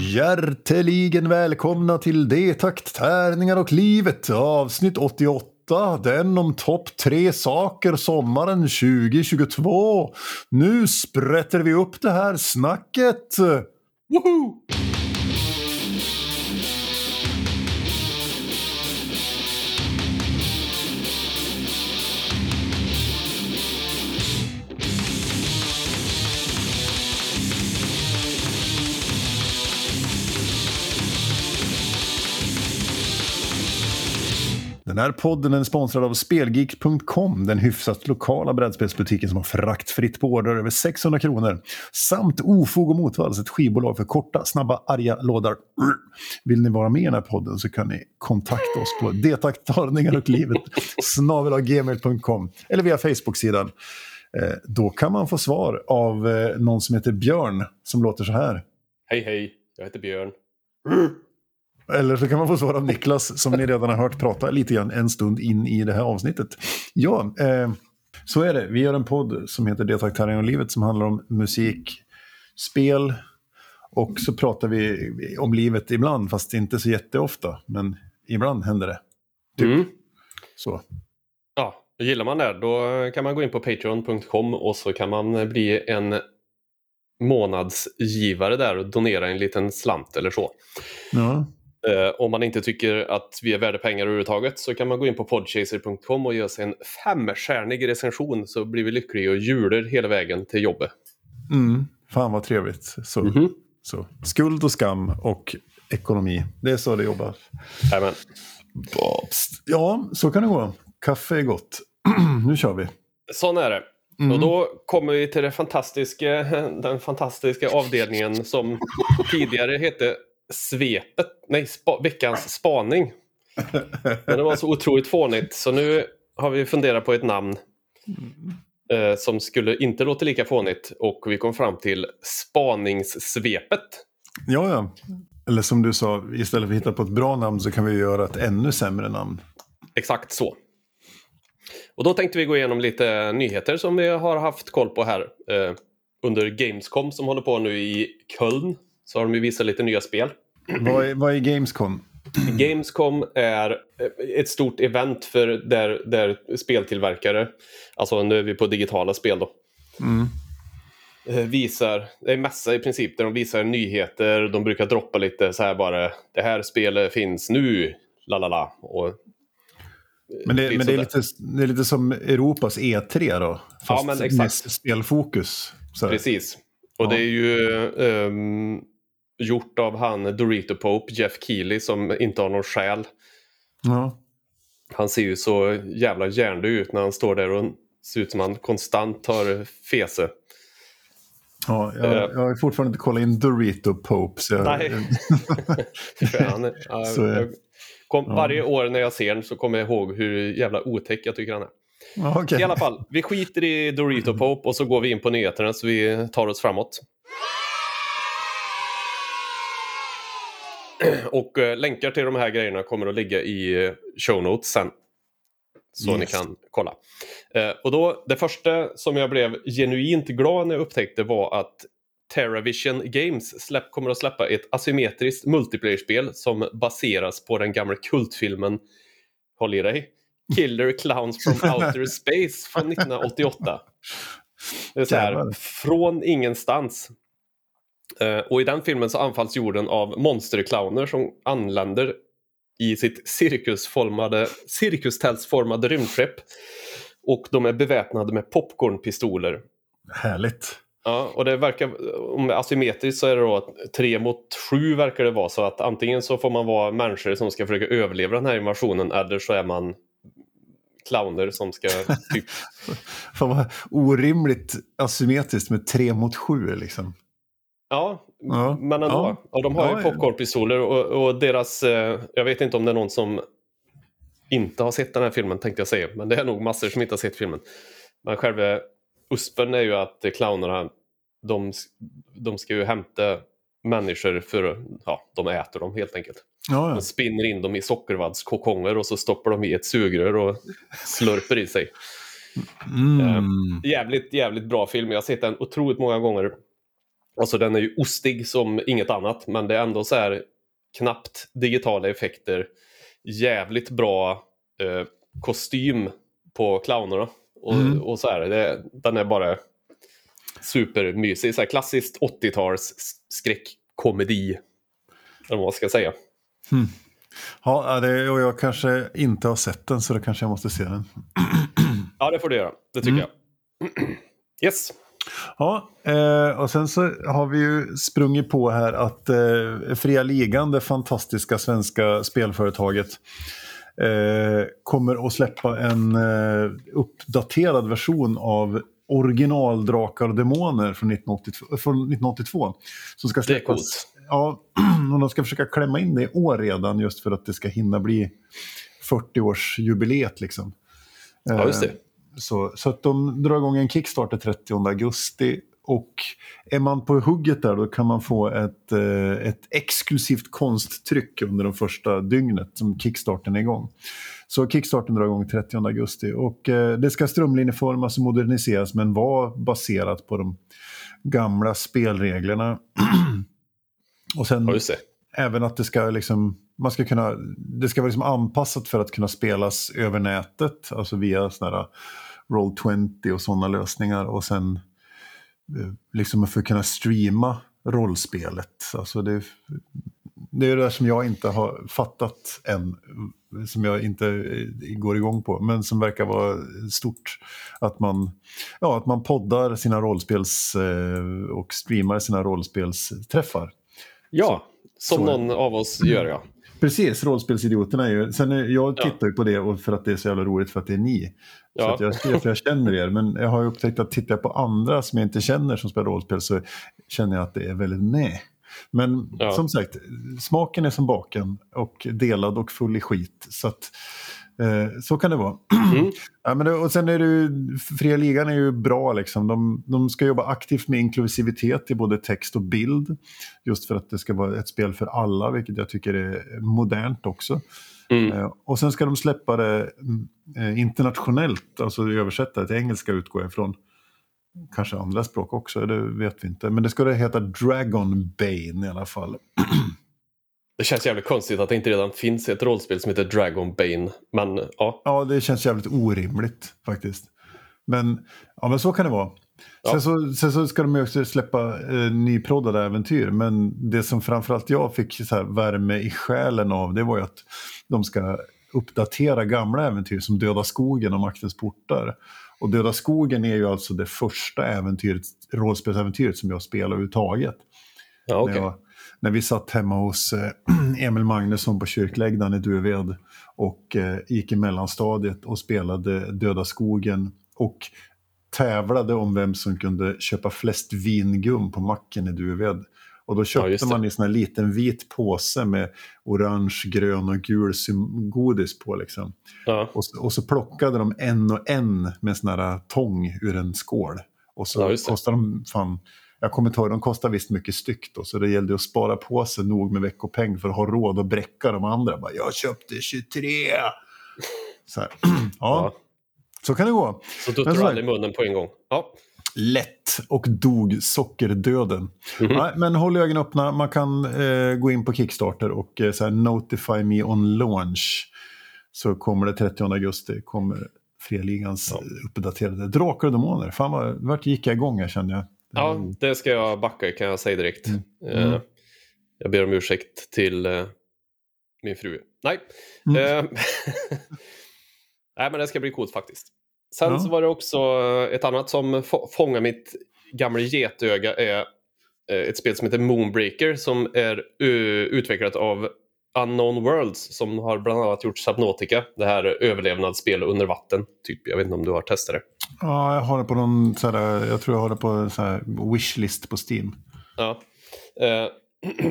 Hjärteligen välkomna till D-takt, tärningar och livet avsnitt 88. Den om topp tre saker sommaren 2022. Nu sprätter vi upp det här snacket. Woho! Den här podden är sponsrad av Spelgeek.com, den hyfsat lokala brädspelsbutiken som har fraktfritt på order över 600 kronor. Samt Ofog och Motvalls, ett skivbolag för korta, snabba, arga lådar. Vill ni vara med i den här podden så kan ni kontakta oss på detaktarningar och livet gmail.com eller via Facebook-sidan. Eh, då kan man få svar av eh, någon som heter Björn som låter så här. Hej hej, jag heter Björn. Eller så kan man få svar av Niklas som ni redan har hört prata lite grann en stund in i det här avsnittet. Ja, eh, så är det. Vi gör en podd som heter Deltaktärning och livet som handlar om musik, spel och så pratar vi om livet ibland, fast inte så jätteofta. Men ibland händer det. Typ. Mm. Så. Ja, gillar man det då kan man gå in på patreon.com och så kan man bli en månadsgivare där och donera en liten slant eller så. Ja. Eh, om man inte tycker att vi är värda pengar överhuvudtaget så kan man gå in på podchaser.com och göra sig en femstjärnig recension så blir vi lyckliga och juler hela vägen till jobbet. Mm. Fan vad trevligt. Så, Mhm. så. Skuld och skam och ekonomi. Det är så det jobbar. Amen. Ja, så kan det gå. Kaffe är gott. nu kör vi. Sån är det. Mm. Och då kommer vi till fantastiska, den fantastiska avdelningen som tidigare hette Svepet, nej, spa, veckans spaning. Men det var så otroligt fånigt så nu har vi funderat på ett namn eh, som skulle inte låta lika fånigt och vi kom fram till Spaningssvepet. Ja, ja. Eller som du sa, istället för att hitta på ett bra namn så kan vi göra ett ännu sämre namn. Exakt så. Och då tänkte vi gå igenom lite nyheter som vi har haft koll på här. Eh, under Gamescom som håller på nu i Köln så har de ju visat lite nya spel. Vad, är, vad är Gamescom? Gamescom är eh, ett stort event för där, där speltillverkare, alltså nu är vi på digitala spel då, Mm. eh, visar, det är en mässa i princip där de visar nyheter, de brukar droppa lite så här bara, det här spelet finns nu, la la la. Och, Men, det, men det, är lite, det är lite som Europas E3 då? Fast men med exakt. spelfokus. Precis. Och Ja. det är ju ehm, gjort av han Dorito Pope, Jeff Keely, som inte har någon själ. Ja. Han ser ju så jävla hjärndöd ut när han står där och ser ut som han konstant har fese. Ja, jag, Eh. jag har fortfarande inte kollat in Dorito Pope. Så jag, Nej. Han, ja, Så är- jag kom, ja. Varje år när jag ser den så kommer jag ihåg hur jävla otäck jag tycker han är. Ja, okej. I alla fall, vi skiter i Dorito Pope och så går vi in på nyheterna så vi tar oss framåt. Och eh, länkar till de här grejerna kommer att ligga i eh, show notes sen. Så Yes. ni kan kolla. Eh, och då, det första som jag blev genuint glad när jag upptäckte var att Terravision Games släpp, kommer att släppa ett asymmetriskt multiplayer-spel som baseras på den gamla kultfilmen, håll i dig, Killer Clowns from Outer Space från 1988. Det är så här, från ingenstans. Eh, och i den filmen så anfalls jorden av monsterclowner som anländer i sitt cirkusformade, cirkustältsformade rymdskepp. Och de är beväpnade med popcornpistoler. Härligt. Ja, och det verkar, om asymmetriskt så är det då tre mot sju verkar det vara. Så att antingen så får man vara människor som ska försöka överleva den här invasionen eller så är man clowner som ska typ... Fan vad orimligt asymmetriskt med tre mot sju liksom. Ja, Ja. men ändå. Ja. Och de har ju popcornpistoler och, och deras... Eh, jag vet inte om det är någon som inte har sett den här filmen tänkte jag säga. Men det är nog massor som inte har sett filmen. Men själva uspen är ju att clownerna, de, de ska ju hämta människor för ja, de äter dem helt enkelt. Ja, ja. De spinner in dem i sockervaddskokonger och så stoppar de i ett sugrör och slurper i sig. Mm. Jävligt, jävligt bra film. Jag har sett den otroligt många gånger. Alltså den är ju ostig som inget annat men det är ändå så här knappt digitala effekter. Jävligt bra eh, kostym på clownerna. Och, Mm. och så här, det, den är bara supermysig. Så här klassiskt 80-tals skräckkomedi. Eller vad man ska säga. Ja, ja, det, och jag kanske inte har sett den så då kanske jag måste se den. Ja, det får du göra. Det tycker jag. Yes. Ja, eh, och sen så har vi ju sprungit på här att eh, Fria Ligan, det fantastiska svenska spelföretaget, eh, kommer att släppa en eh, uppdaterad version av original Drakar och Demoner från 1982. Från 1982 som ska Det är släppas. coolt. Ja, och de ska försöka klämma in det i år redan just för att det ska hinna bli 40-årsjubileet liksom. Ja, just det. Så, så att de drar igång en Kickstarter 30 augusti. Och är man på hugget där då kan man få ett, eh, ett exklusivt konsttryck under de första dygnet som Kickstarten är igång. Så Kickstarten drar igång 30 augusti och eh, det ska strömlinjeformas och moderniseras men vara baserat på de gamla spelreglerna. och sen även att det ska liksom, man ska kunna, det ska vara liksom anpassat för att kunna spelas över nätet, alltså via sådana här Roll20 och sådana lösningar och sen eh, liksom för att kunna streama rollspelet. Alltså det, det är det där som jag inte har fattat än, som jag inte eh, går igång på, men som verkar vara stort. Att man, ja, att man poddar sina rollspels eh, och streamar sina rollspelsträffar. Ja, som så- någon av oss gör ja. Precis, rollspelsidioterna är ju... Sen är, jag Ja. tittar ju på det och för att det är så jävla roligt för att det är ni. Så Ja. att jag, för jag känner er. Men jag har ju upptäckt att tittar jag på andra som jag inte känner som spelar rollspel så känner jag att det är väldigt nej. Men Ja. som sagt, smaken är som baken och delad och full i skit. Så att, så kan det vara. Mm. Ja, men det, och sen är det ju, Fria Ligan är ju bra liksom. De, de ska jobba aktivt med inklusivitet i både text och bild. Just för att det ska vara ett spel för alla, vilket jag tycker är modernt också. Mm. Eh, och sen ska de släppa det mm, eh, internationellt, alltså översätta det till engelska utgår jag ifrån. Kanske andra språk också, det vet vi inte. Men det ska det heta Dragon Bane i alla fall. Det känns jävligt konstigt att det inte redan finns ett rollspel som heter Dragon Bane. Men ja, Ja, det känns jävligt orimligt faktiskt. Men, ja, men så kan det vara. Ja. Sen, så, sen så ska de ju också släppa eh, nyproddade äventyr. Men det som framförallt jag fick så här, värme i själen av det var ju att de ska uppdatera gamla äventyr som Döda skogen och Maktens portar. Och Döda skogen är ju alltså det första äventyret, rollspelsäventyret som jag spelar överhuvudtaget. ja. När, jag, när vi satt hemma hos eh, Emil Magnusson på kyrkläggdan i Duved och eh, gick i mellanstadiet och spelade Döda skogen och tävlade om vem som kunde köpa flest vingum på macken i Duved. Och då köpte det. man i sån här liten vit påse med orange, grön och gul godis på. Liksom. Ja. Och, så- och så plockade de en och en med en sån här tång ur en skål. Och så Ja, kostade de, fan, jag kommer inte ihåg, de kostar visst mycket styck då. Så det gällde att spara på sig nog med veckopeng för att ha råd att bräcka de andra. Bara, jag köpte 23! Så, här. ja, så kan det gå. Så duttar Men du aldrig munnen på en gång. Ja. Lätt och dog sockerdöden. Mhm. Nej, men håll ögonen öppna. Man kan eh, gå in på Kickstarter och eh, så här, notify me on launch. Så kommer det 30 augusti, kommer Freligans Ja. ja. uppdaterade Drakar och Demoner. Fan vad, vart gick jag igång här kände jag. Ja, det ska jag backa kan jag säga direkt. Mm. Eh, Mm. jag ber om ursäkt till eh, min fru. Nej. Mm. Eh, Nej, men det ska bli coolt faktiskt. Sen Ja. så var det också ett annat som få- fångar mitt gamla getöga är ett spel som heter Moonbreaker som är utvecklat av Unknown Worlds som har bland annat gjort Subnautica, det här överlevnadsspel under vatten. Typ, jag vet inte om du har testat det. Ja, jag har det på någon, så här, jag tror jag har det på så här wishlist på Steam. Ja. Eh,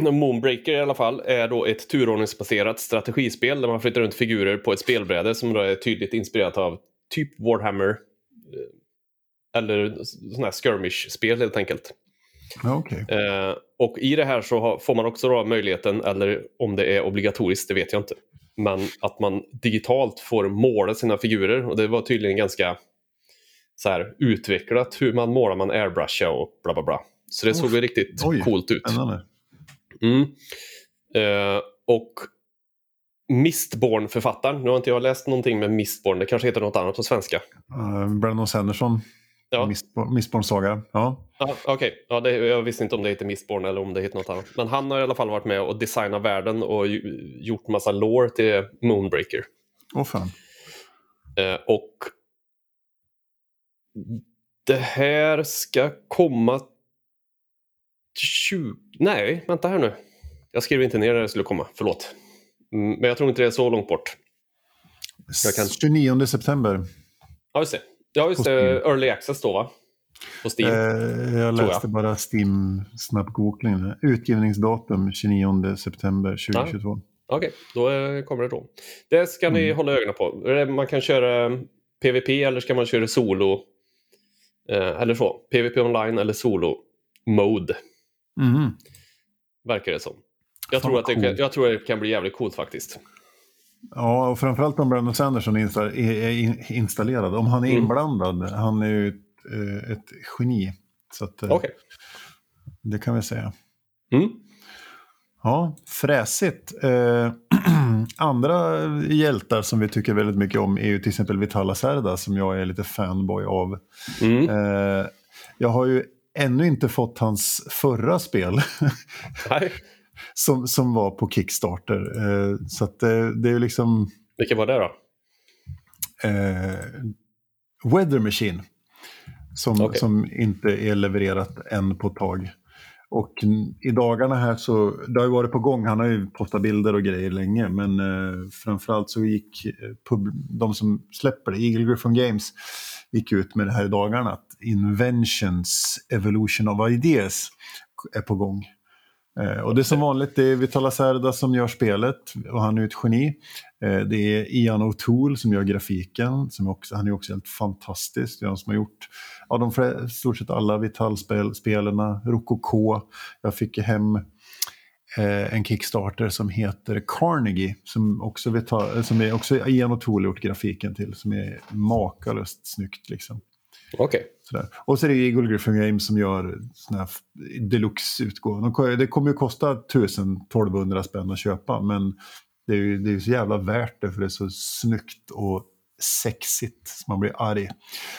Moonbreaker i alla fall är då ett turordningsbaserat strategispel där man flyttar runt figurer på ett spelbräde som då är tydligt inspirerat av typ Warhammer. eh, Eller sådana här skirmish-spel helt enkelt. Okej. Eh, och i det här så har, får man också då möjligheten, eller om det är obligatoriskt, det vet jag inte. Men att man digitalt får måla sina figurer och det var tydligen ganska så här, utvecklat hur man målar, man airbrushar och bla bla bla. Så det såg ju riktigt Oj. coolt ut. Mm. Eh, och Mistborn-författaren, nu har inte jag läst någonting med Mistborn, det kanske heter något annat på svenska. Uh, Brandon Sanderson, Ja. Mistborn, Mistborn Saga. Ja. Ja, Okej, ja, det- jag visste inte om det heter Mistborn eller om det heter något annat. Men han har i alla fall varit med och designat världen och gjort massa lore till Moonbreaker. Åh fan. Eh, och det här ska komma 20... Nej, vänta här nu. Jag skrev inte ner när det skulle komma, förlåt. Mm, Men jag tror inte det är så långt bort. Jag kan- 29 september. Ja, just det. Ja, just det. Early Access då, va? På Steam. Eh, jag läste bara Steam snabb googling. Utgivningsdatum 29 september 2022. Okej, då eh, kommer det då. Det ska ni Mm. hålla ögonen på. Man kan köra PVP eller ska man köra solo? Eh, eller så. PVP online eller solo mode, Mhm. verkar det som. Jag Fan, tror, att det kan, coolt. jag tror att det kan bli jävligt coolt faktiskt. Ja, och framförallt om Brandon Sanderson är insta- är är in- installerad. Om han är Mm. inblandad. Han är ju ett, eh, ett geni. Så att, eh, Okej. det kan vi säga. Mm. Ja, fräsigt. Eh, andra hjältar som vi tycker väldigt mycket om är ju till exempel Vitala Serda som jag är lite fanboy av. Mm. Eh, jag har ju ännu inte fått hans förra spel som, som var på Kickstarter. Eh, så att det, det är liksom Vilket var det då? eh, Weather Machine som, Okej. som inte är levererat än på ett tag. Och i dagarna här så, det har ju varit på gång, han har ju postat bilder och grejer länge, men eh, framförallt så gick eh, pub, de som släpper det, Eagle Griffon Games, gick ut med det här i dagarna, att Inventions Evolution of Ideas är på gång. Eh, och det är som vanligt, det är Vitala Serda som gör spelet och han är ju ett geni. Eh, det är Ian O'Toole som gör grafiken, som också, han är också helt fantastisk. Det är han som har gjort ja, de flesta, stort sett alla Vital-spelarna, Rococo. Jag fick hem eh, en Kickstarter som heter Carnegie, som också, Vital, som är också Ian O'Toole gjort grafiken till, som är makalöst snyggt. Liksom. Okej. Sådär. Och så är det Eagle Griffin Games som gör såna här deluxe-utgåvor. De Det kommer ju kosta 1000-1200 spänn att köpa, men det är ju det är så jävla värt det för det är så snyggt och sexigt så man blir arg.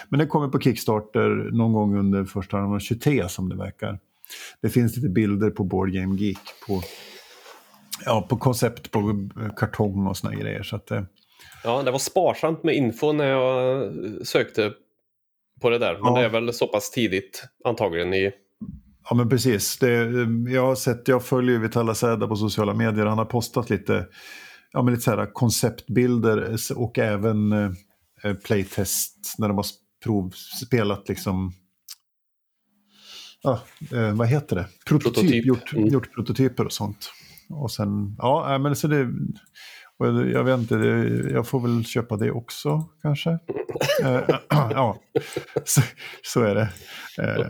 Men det kommer på Kickstarter någon gång under första halvan 23 som det verkar. Det finns lite bilder på Board Game Geek på, ja, på koncept på kartong och såna grejer. Så att, eh, Ja, det var sparsamt med info när jag sökte på det där. Men Ja. det är väl så pass tidigt antagligen i... Ja men precis. Det, jag har sett, jag följer ju Vitala Säda på sociala medier. Han har postat lite, ja, men lite så här konceptbilder och även eh, playtest när de har provspelat liksom Ja, eh, vad heter det? Prototyp. Prototyp. Gjort, Mm. gjort prototyper och sånt. Och sen, ja, men så det, och jag vet inte, det, jag får väl köpa det också kanske. Eh, ja, så, så är det. Eh,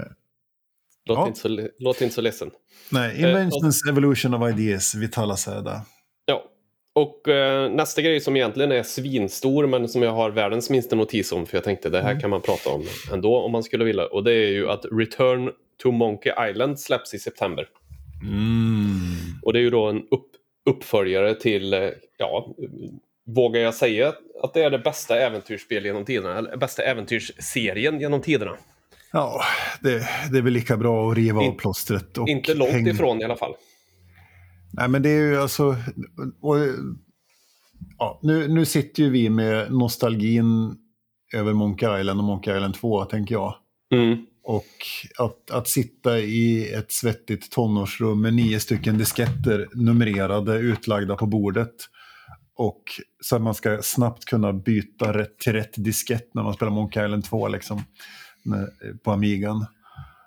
Låt, Ja. inte, så, låt inte så ledsen. Nej, Eh, Inventions Evolution of Ideas, Vitala Säda. Ja. Och eh, nästa grej som egentligen är svinstor men som jag har världens minsta notis om för jag tänkte det här Mm. kan man prata om ändå om man skulle vilja. Och det är ju att Return to Monkey Island släpps i september. Mm. Och det är ju då en upp, uppföljare till, eh, ja, vågar jag säga att det är det bästa äventyrsspel genom tiderna, eller bästa äventyrsserien genom tiderna. Ja, det, det är väl lika bra att riva av plåstret. Och Inte långt häng- ifrån i alla fall. Nej, men det är ju alltså... Och, ja, nu, nu sitter ju vi med nostalgin över Monkey Island och Monkey Island 2, tänker jag. Mm. Och att, att sitta i ett svettigt tonårsrum med nio stycken disketter numrerade, utlagda på bordet. Och så att man ska snabbt kunna byta rätt till rätt diskett när man spelar Monkey Island 2 liksom, på Amigan.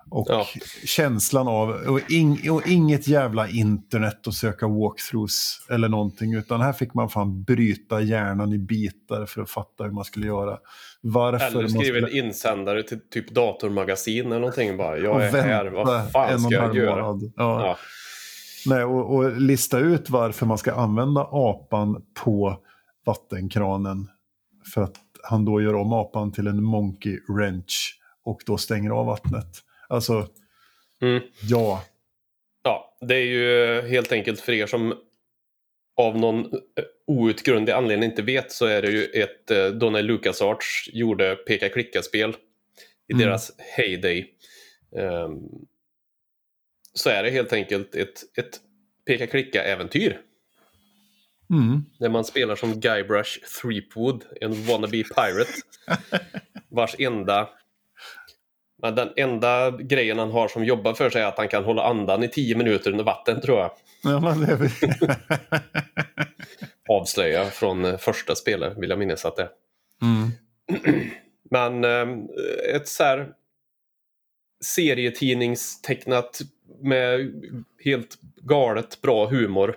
Och Ja. känslan av, och, ing, och inget jävla internet att söka walkthroughs eller någonting, utan här fick man fan bryta hjärnan i bitar för att fatta hur man skulle göra. Varför Eller skriva skulle... en insändare till typ datormagasin eller någonting bara. Jag och är här, vad fan ska jag göra? Ja. Ja. Nej, och, och lista ut varför man ska använda apan på vattenkranen. För att han då gör om apan till en monkey wrench och då stänger av vattnet. Alltså, Mm. Ja. Ja, det är ju helt enkelt för er som av någon eh, outgrundlig anledning inte vet så är det ju ett eh, Donald LucasArts gjorde peka-klicka-spel i Mm. deras heyday. Ehm, så är det helt enkelt ett, ett peka-klicka-äventyr. Mm. Där man spelar som Guybrush Threepwood, en wannabe pirate. vars enda... men Den enda grejen han har som jobbar för sig är att han kan hålla andan i tio minuter under vatten tror jag. Ja, men det. Avslöja från eh, första spelet vill jag minnas att det är. mm. Men eh, ett så här serietidningstecknat med helt galet bra humor.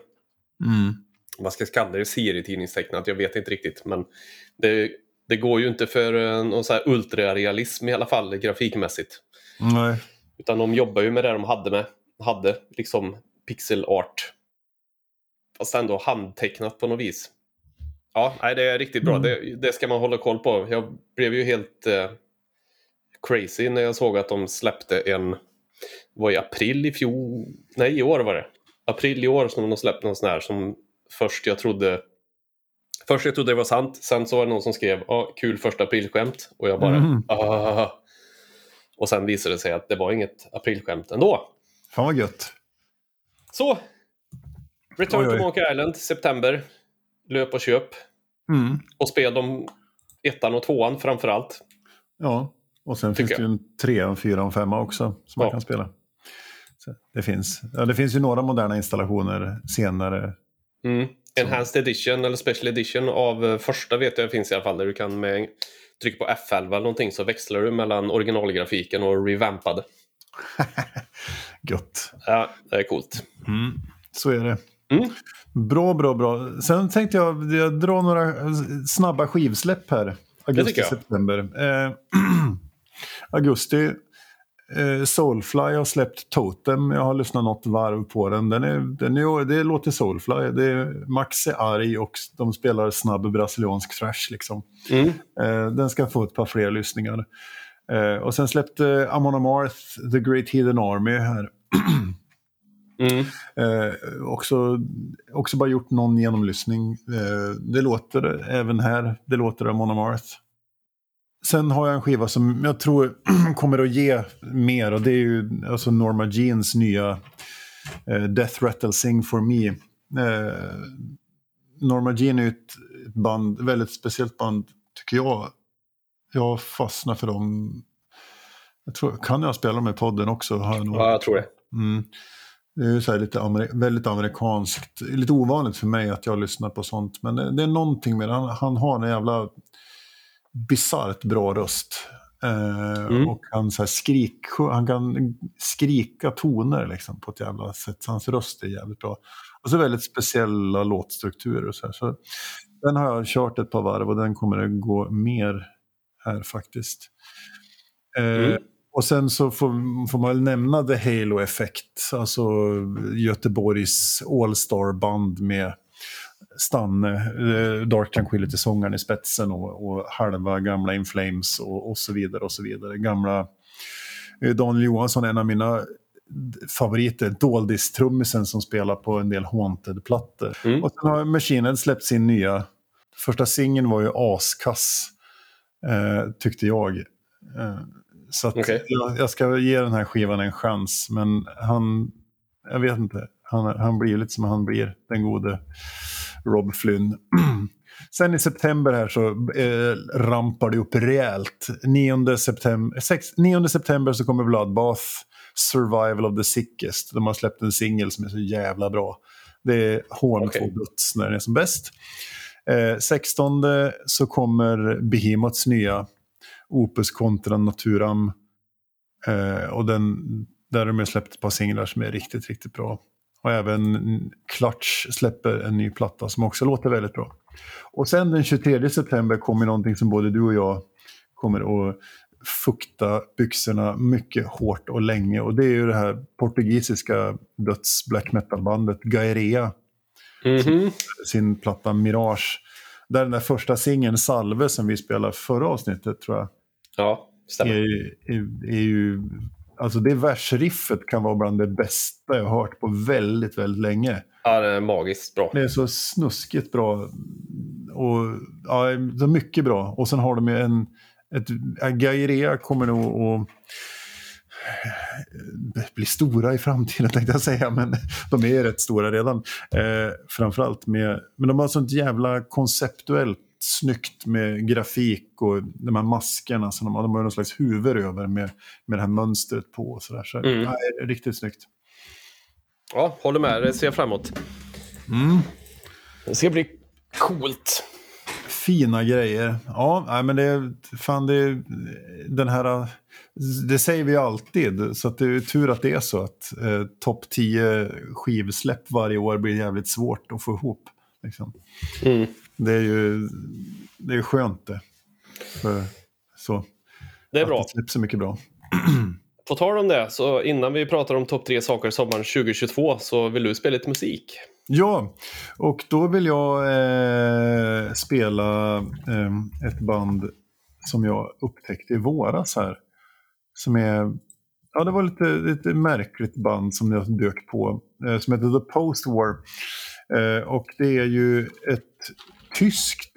Mm. Vad ska jag kalla det? Serietidningstecknat? Jag vet inte riktigt. Men det, det går ju inte för eh, någon så här ultrarealism i alla fall grafikmässigt. Nej. Utan de jobbar ju med det de hade med. Hade liksom pixel art. Fast ändå handtecknat på något vis. Ja, nej, det är riktigt bra. Mm. Det, det ska man hålla koll på. Jag blev ju helt eh, crazy när jag såg att de släppte en... var i april i fjol? Nej, i år var det. April i år som de släppte någon sån här som först jag trodde... Först jag trodde det var sant. Sen så var det någon som skrev ja, kul första aprilskämt. Och jag bara... "Ah." Och sen visade det sig att det var inget aprilskämt ändå. Fan vad gött. Så! Return Oj, oj. to Monkey Island, september. Löp och köp. Mm. Och spel de ettan och tvåan framför allt. Ja, och sen Tycker finns det ju en trea, en fyra och en femma också som man Ja. kan spela. Så det, finns. Ja, det finns ju några moderna installationer senare. Mm. Enhanced edition eller special edition av eh, första vet jag finns i alla fall. Där du kan med trycka på F11 eller någonting så växlar du mellan originalgrafiken och revampad. Gött. Ja, det är coolt. Så är det. Mm. Bra, bra, bra. Sen tänkte jag, jag dra några snabba skivsläpp här. Augusti, september. Eh, augusti. Eh, Soulfly har släppt Totem. Jag har lyssnat något varv på den. den, är, den är, det låter Soulfly. Det är, Max är arg och de spelar snabb brasiliansk thrash. Liksom. Mm. Eh, den ska få ett par fler lyssningar. Eh, och sen släppte Amon Amarth, The Great Hidden Army här. Mm. Också, också bara gjort någon genomlyssning. Det låter även här, det låter Amon Amarth. Sen har jag en skiva som jag tror kommer att ge mer och det är ju alltså Norma Jeans nya eh, Death Rattle Sing For Me. Eh, Norma Jean är ett band, väldigt speciellt band tycker jag. Jag fastnar för dem. Jag tror, kan jag spela dem i podden också? Har jag nog. Ja, jag tror det. Mm. Det är ju så här lite amer- väldigt amerikanskt. Lite ovanligt för mig att jag lyssnar på sånt. Men det, det är någonting med det. Han, han har en jävla bisarrt bra röst. Eh, Mm. Och han, så här skrik, han kan skrika toner liksom, på ett jävla sätt. Så hans röst är jävligt bra. Och så väldigt speciella låtstrukturer. Och så, så Den har jag kört ett par varv och den kommer att gå mer här faktiskt. Eh, Mm. och sen så får, får man väl nämna The Halo Effect, alltså Göteborgs All-Star-band med Stanne, eh, Dark Tranquility-sångaren i spetsen och, och halva gamla In Flames och, och så vidare. och så vidare. Gamla eh, Daniel Johansson, en av mina favoriter, Doldis-trummisen som spelar på en del Haunted-plattor. Mm. Och sen har Machine Head släppt sin nya, första singeln var ju askass, eh, tyckte jag. Eh, så Okej. jag, jag ska ge den här skivan en chans, men han, jag vet inte, han, han blir lite som han blir, den gode Rob Flynn. Sen i september här så eh, rampar det upp rejält. 9 september, 6, 9 september så kommer Bloodbath, Survival of the Sickest. De har släppt en singel som är så jävla bra. Det är hån på döds när den är som bäst. Eh, 16 så kommer Behemoths nya Opus Contra Naturam. Eh, och den, där har de släppt ett par singlar som är riktigt, riktigt bra. Och även Clutch släpper en ny platta som också låter väldigt bra. Och sen den 23 september kommer någonting som både du och jag kommer att fukta byxorna mycket hårt och länge. Och det är ju det här portugisiska döds black metal-bandet Gaerea Mhm. sin platta Mirage. Där den där första singeln Salve som vi spelade förra avsnittet tror jag Ja, är, stämmer. ju- är, är ju alltså det versriffet kan vara bland det bästa jag har hört på väldigt, väldigt länge. Ja, det är magiskt bra. Det är så snuskigt bra. Och, ja, det är mycket bra. Och sen har de ju en... Ett, Gairea kommer nog att bli stora i framtiden tänkte jag säga, men de är rätt stora redan. Eh, framförallt med, men de har sånt jävla konceptuellt snyggt med grafik och de här maskerna som de. De har någon slags huvud över med, med det här mönstret på. Och så där. Så, Mm. nej, riktigt snyggt. Ja, håller med. Det ser jag fram emot. Mm. Det ska bli coolt. Fina grejer. Ja, nej, men det är fan det är den här... Det säger vi alltid, så det är tur att det är så att eh, topp 10 skivsläpp varje år blir jävligt svårt att få ihop. Liksom. Mm. Det är ju det är skönt det. För, så. Det är Att bra. det släpps så mycket bra. På tal om det, så innan vi pratar om topp tre saker sommaren 2022 så vill du spela lite musik. Ja, och då vill jag eh, spela eh, ett band som jag upptäckte i våras här. Som är, ja det var lite, lite märkligt band som jag dök på. Eh, som heter The Postwar. Eh, och det är ju ett tyskt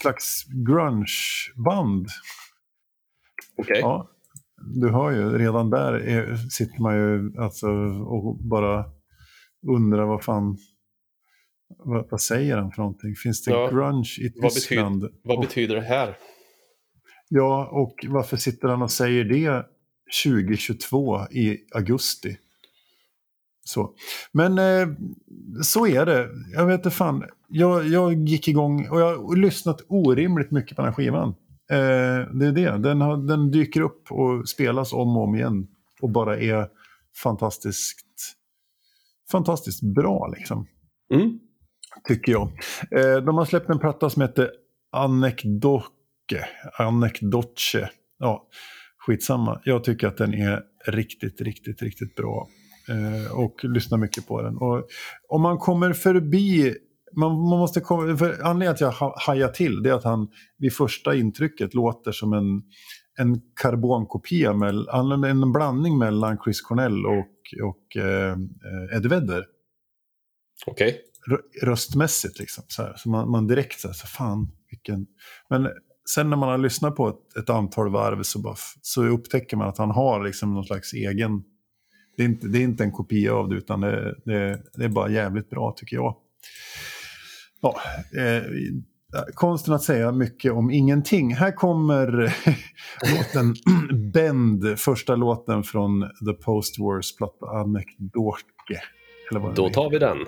slags grungeband. Okej? Ja, du hör ju, redan där är, sitter man ju alltså och bara undrar vad fan, vad, vad säger han för någonting? Finns det Ja, grunge i vad Tyskland? Vad Och- betyder det här? Ja, och varför sitter han och säger det 2022 i augusti? Så. Men eh, så är det. Jag vet inte fan. Jag, jag gick igång och jag har lyssnat orimligt mycket på den här skivan. Eh, det är det. Den, har, den dyker upp och spelas om och om igen. Och bara är fantastiskt, fantastiskt bra liksom Mm. tycker jag. Eh, de har släppt en platta som heter Anekdoke. Anekdoche. Ja, skitsamma. Jag tycker att den är riktigt, riktigt, riktigt bra. Eh, och lyssnar mycket på den. Och om man kommer förbi... Man, man måste komma, för anledningen att jag ha- hajar till det är att han vid första intrycket låter som en, en karbonkopia, med, en blandning mellan Chris Cornell och, och eh, Eddie Vedder Okej. rö- röstmässigt. Liksom, så här. så man, man direkt så här, så fan vilken... Men sen när man har lyssnat på ett, ett antal varv så, bara, så upptäcker man att han har liksom någon slags egen... Det är inte, det är inte en kopia av det utan det, det, det är bara jävligt bra tycker jag. Ja, eh, konsten att säga mycket om ingenting. Här kommer låten Bend, första låten från The Post-Wars platta Anekdoke. Eller vad den Då tar vi den.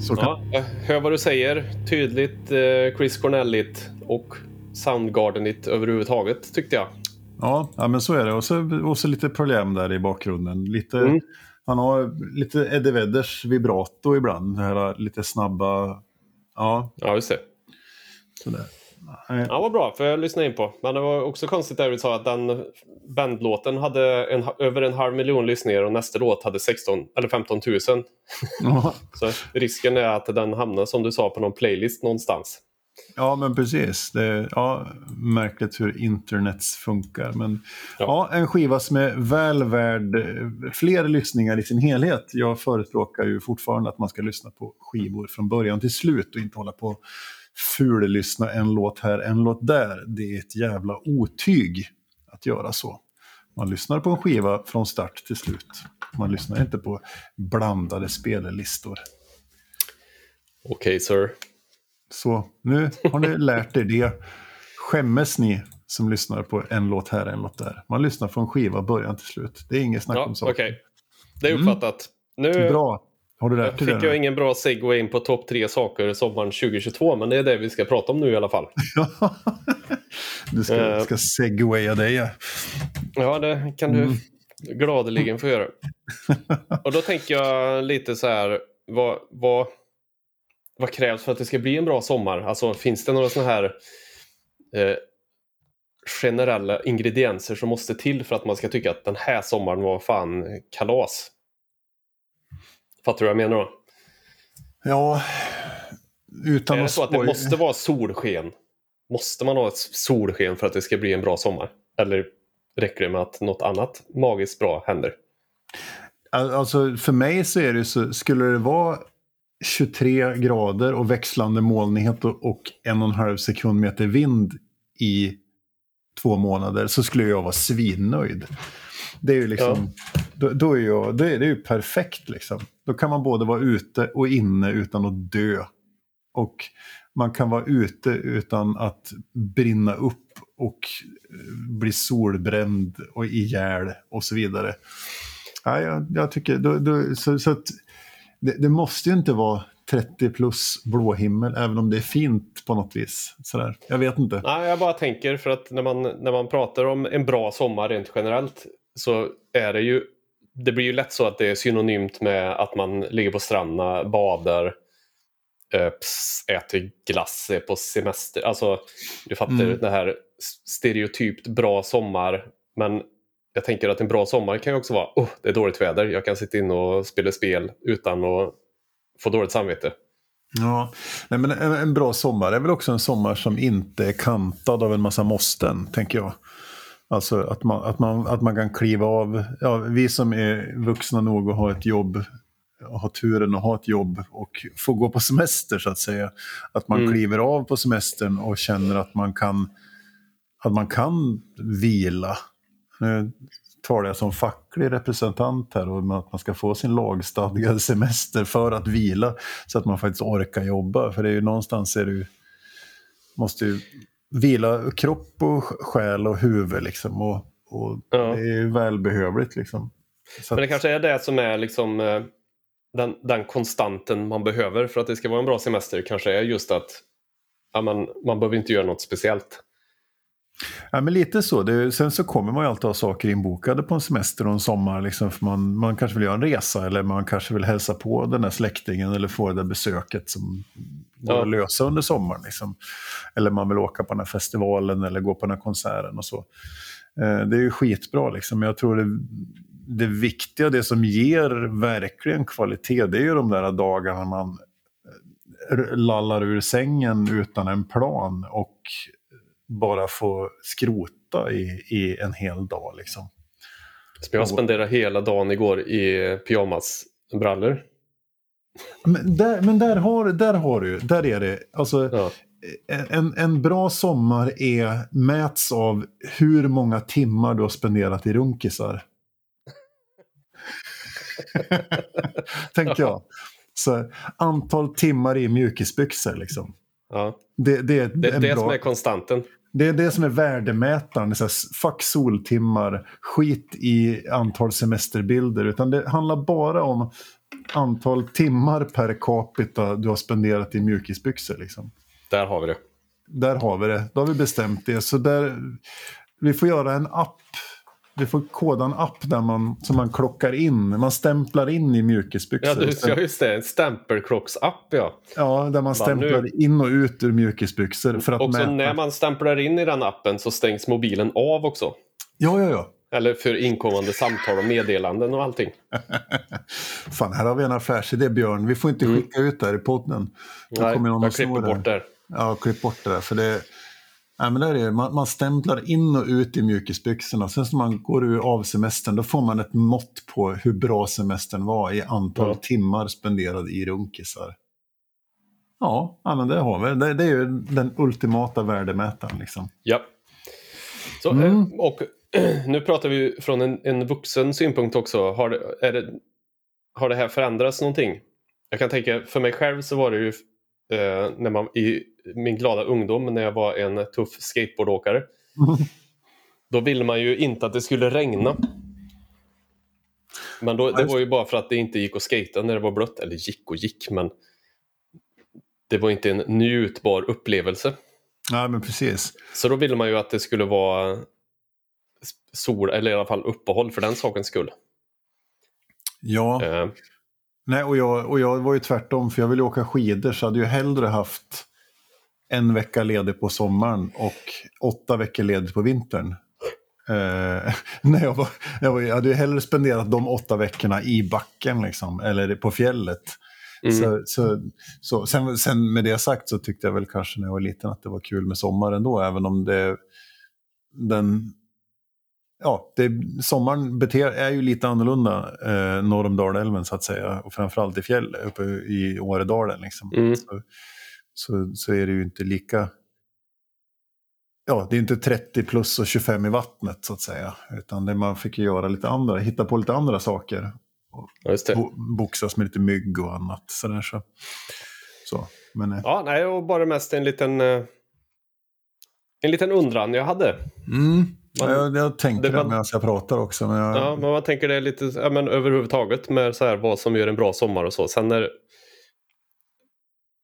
Så kan, Ja, hör vad du säger. Tydligt eh, Chris Cornelligt och Soundgardenigt överhuvudtaget tyckte jag. ja, ja, men så är det. Och så, och så lite problem där i bakgrunden. Lite, Mm. Han har lite Eddie Vedders vibrato ibland. Det här lite snabba... Ja, Ja, just det. sådär. Ja, vad bra, för jag lyssnade in på. Men det var också konstigt där vi sa att den bandlåten hade en, över en halv miljon lyssningar och nästa låt hade 16 eller 15 000. Ja. Så risken är att den hamnar som du sa på någon playlist någonstans. Ja, men precis. Det är ja, märkligt hur internets funkar. Men ja. Ja. en skiva som är väl värd eh, fler lyssningar i sin helhet. Jag förespråkar ju fortfarande att man ska lyssna på skivor från början till slut och inte hålla på fullyssna en låt här, en låt där. Det är ett jävla otyg att göra så. Man lyssnar på en skiva från start till slut. Man lyssnar inte på blandade spellistor. Okej, sir. Så nu har ni lärt er det. Skämmes ni som lyssnar på en låt här, en låt där. Man lyssnar från skiva början till slut. Det är inget snack Ja, om okej. saker. Det är uppfattat. Nu Bra. Har du lärt dig fick det? jag nu? ingen bra segway in på topp tre saker sommaren 2022, men det är det vi ska prata om nu i alla fall. du ska, Eh. ska segwaya dig. ja. Ja, det kan du Mm. gladeligen få göra. Och då tänker jag lite så här, vad, vad, vad krävs för att det ska bli en bra sommar? Alltså finns det några sådana här eh, generella ingredienser som måste till för att man ska tycka att den här sommaren var fan kalas? Fattar du vad jag menar då? Ja, utan är det att så att det måste vara solsken? Måste man ha ett solsken för att det ska bli en bra sommar? Eller räcker det med att något annat magiskt bra händer? Al- Alltså för mig så är det så, skulle det vara 23 grader och växlande molnighet och, och en och en halv sekundmeter vind i två månader så skulle jag vara svinnöjd. Det är ju liksom, då, då är jag, det är, det är ju perfekt liksom. Då kan man både vara ute och inne utan att dö. Och man kan vara ute utan att brinna upp och eh, bli solbränd och ihjäl och så vidare. Ja, jag, jag tycker, då, då, så, så att det, det måste ju inte vara 30 plus blå himmel, även om det är fint på något vis. Sådär. Jag vet inte. Nej, jag bara tänker för att när man, när man pratar om en bra sommar rent generellt så är det ju det blir ju lätt så att det är synonymt med att man ligger på stranden, badar, eh, äter glass, är på semester. Alltså, du fattar Mm. det här stereotypt bra sommar. Men jag tänker att en bra sommar kan ju också vara, oh, det är dåligt väder, jag kan sitta in och spela spel utan att få dåligt samvete. Ja, Nej, men en, en bra sommar är väl också en sommar som inte är kantad av en massa måsten, tänker jag. Alltså att man, att man, att man kan kliva av. Ja, vi som är vuxna nog att ha ett jobb, ha turen att ha ett jobb och få gå på semester så att säga. Att man Mm. kliver av på semestern och känner att man kan, att man kan vila. Nu talar jag som facklig representant här om att man ska få sin lagstadgade semester för att vila så att man faktiskt orkar jobba. För det är ju någonstans är det ju, måste ju vila kropp och själ och huvud liksom. Och, och Ja. det är välbehövligt liksom. Så Men det kanske är det som är liksom eh, den, den konstanten man behöver för att det ska vara en bra semester. Kanske är just att ja, man, man behöver inte göra något speciellt. Ja, men lite så. Det, sen så kommer man ju alltid ha saker inbokade på en semester och en sommar. Liksom, för man, man kanske vill göra en resa eller man kanske vill hälsa på den där släktingen eller få det där besöket som går Ja. att lösa under sommaren. Liksom. Eller man vill åka på den här festivalen eller gå på den här konserten och så. Eh, det är ju skitbra liksom. Jag tror det, det viktiga, det som ger verkligen kvalitet, det är ju de där dagarna man lallar ur sängen utan en plan och bara få skrota i, i en hel dag. Liksom. Så jag spenderade hela dagen igår i pyjamasbrallor. Men, där, men där, har, där har du, där är det, alltså Ja. en, en bra sommar är, mäts av hur många timmar du har spenderat i runkisar. Tänker jag. Så, antal timmar i mjukisbyxor liksom. Ja. Det, det, är Det det bra, som är konstanten. Det är det som är värdemätaren. Så här, fuck soltimmar, skit i antal semesterbilder. Utan det handlar bara om antal timmar per capita du har spenderat i mjukisbyxor. Liksom. Där har vi det. Där har vi det. Då har vi bestämt det. Så där, vi får göra en app. Vi får koda en app där man, som man klockar in. Man stämplar in i mjukisbyxor. Ja, du, ja just det. En stämpelklocksapp ja. Ja, där man stämplar nu- in och ut ur mjukisbyxor. För att Och så mäta. när man stämplar in i den appen så stängs mobilen av också. Ja, ja, ja. Eller för inkommande samtal och meddelanden och allting. Fan, här har vi en affärsidé Björn. Vi får inte skicka ut det här i podden. Då Mm. Nej, kommer någon jag klipper bort det. här. Ja, klipp bort det där. För det, nej, men där är det. Man, man stämplar in och ut i mjukisbyxorna. Sen när man går ur av semestern då får man ett mått på hur bra semestern var i antal Ja. timmar spenderade i runkisar. Ja, men det har vi. Det, det är ju den ultimata värdemätaren. Liksom. Ja. Så, Mm. eh, och nu pratar vi från en, en vuxen synpunkt också. Har det, det, har det här förändrats någonting? Jag kan tänka, för mig själv så var det ju eh, när man, i min glada ungdom när jag var en tuff skateboardåkare. Då ville man ju inte att det skulle regna. Men då, det var ju bara för att det inte gick att skata när det var blött. Eller gick och gick, men det var inte en njutbar upplevelse. Nej, men precis. Så då ville man ju att det skulle vara sol, eller i alla fall uppehåll för den sakens skull. Ja, Eh, nej, och, jag, och jag var ju tvärtom. För jag ville åka skidor så jag hade ju hellre haft en vecka ledig på sommaren och åtta veckor ledigt på vintern. Eh, nej, jag, var, jag, var, jag hade ju hellre spenderat de åtta veckorna i backen liksom, eller på fjället. Mm. Så, så, så, sen, sen med det sagt så tyckte jag väl kanske när jag var liten att det var kul med sommar ändå, även om det den Ja, det, sommaren beter, är ju lite annorlunda eh, norr om Dalälven så att säga. Och framförallt i fjäll, uppe i Åredalen. Liksom. Mm. Så, så, så är det ju inte lika... Ja, det är inte 30 plus och 25 i vattnet så att säga. Utan det man fick göra lite andra, hitta på lite andra saker. det. Bo, boxas med lite mygg och annat. Så där, så. Så, men, eh, Ja, nej, och bara mest en liten, eh, en liten undran jag hade. mm, Man- jag, jag tänkte det var- medan jag pratar också. Men jag, Ja, men man tänker det lite ja, men överhuvudtaget med så här, vad som gör en bra sommar och så. Sen när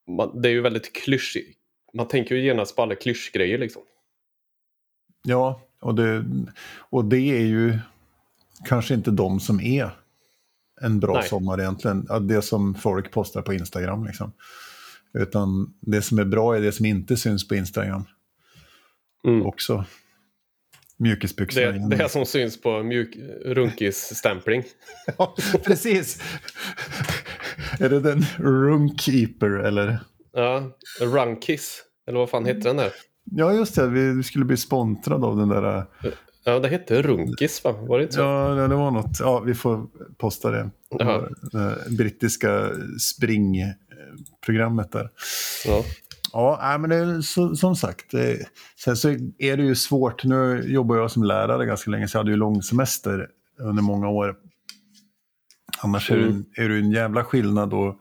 man, det är ju väldigt klyschigt. Man tänker ju genast på alla klyschgrejer liksom. Ja, och det, och det är ju kanske inte de som är en bra Nej. sommar egentligen. Det som folk postar på Instagram. Liksom. Utan det som är bra är det som inte syns på Instagram Mm. också. Mjukisbyxor. Det, det som syns på mjuk runkis-stämpling. Ja, precis. Är det den Runkeeper eller? Ja, Runkiss. Eller vad fan heter den där? Ja, just det. Vi skulle bli sponsrade av den där. Ja, det hette Runkis va? Var det inte så? Ja, det var något. Ja, vi får posta det. Jaha. Det brittiska springprogrammet där. Ja. Ja, men det är så, som sagt. Det, sen så är det ju svårt. Nu jobbar jag som lärare ganska länge, så jag hade ju lång semester under många år. Annars är, det, Mm. är det en jävla skillnad att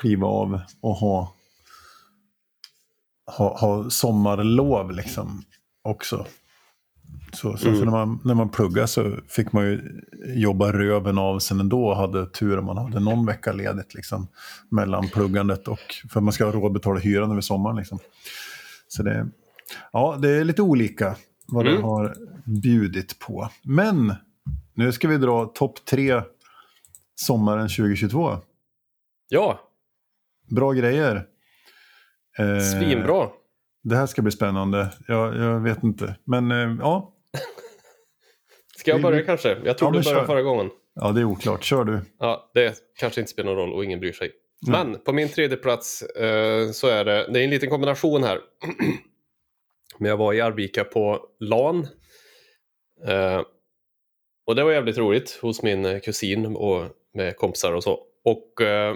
kliva av och ha, ha, ha sommarlov liksom också. Så, så Mm. för när, man, när man pluggade så fick man ju jobba röven av sig ändå och hade tur om man hade någon vecka ledigt liksom, mellan pluggandet och för man ska ha råd att betala hyran över sommaren. Liksom. Så det, ja, det är lite olika vad det Mm. har bjudit på. Men nu ska vi dra topp tre sommaren 2022. ja, Bra grejer. Eh, svinbra. Det här ska bli spännande. Jag, jag vet inte. Men eh, ja, Ska jag börja kanske? Jag tror Ja, du började förra gången. ja, det är oklart. Kör du. Ja, det kanske inte spelar någon roll och ingen bryr sig. Nej. Men på min tredje plats eh, så är det, det är en liten kombination här. Men jag var i Arvika på LAN. Eh, och det var jävligt roligt hos min kusin och med kompisar och så. Och eh,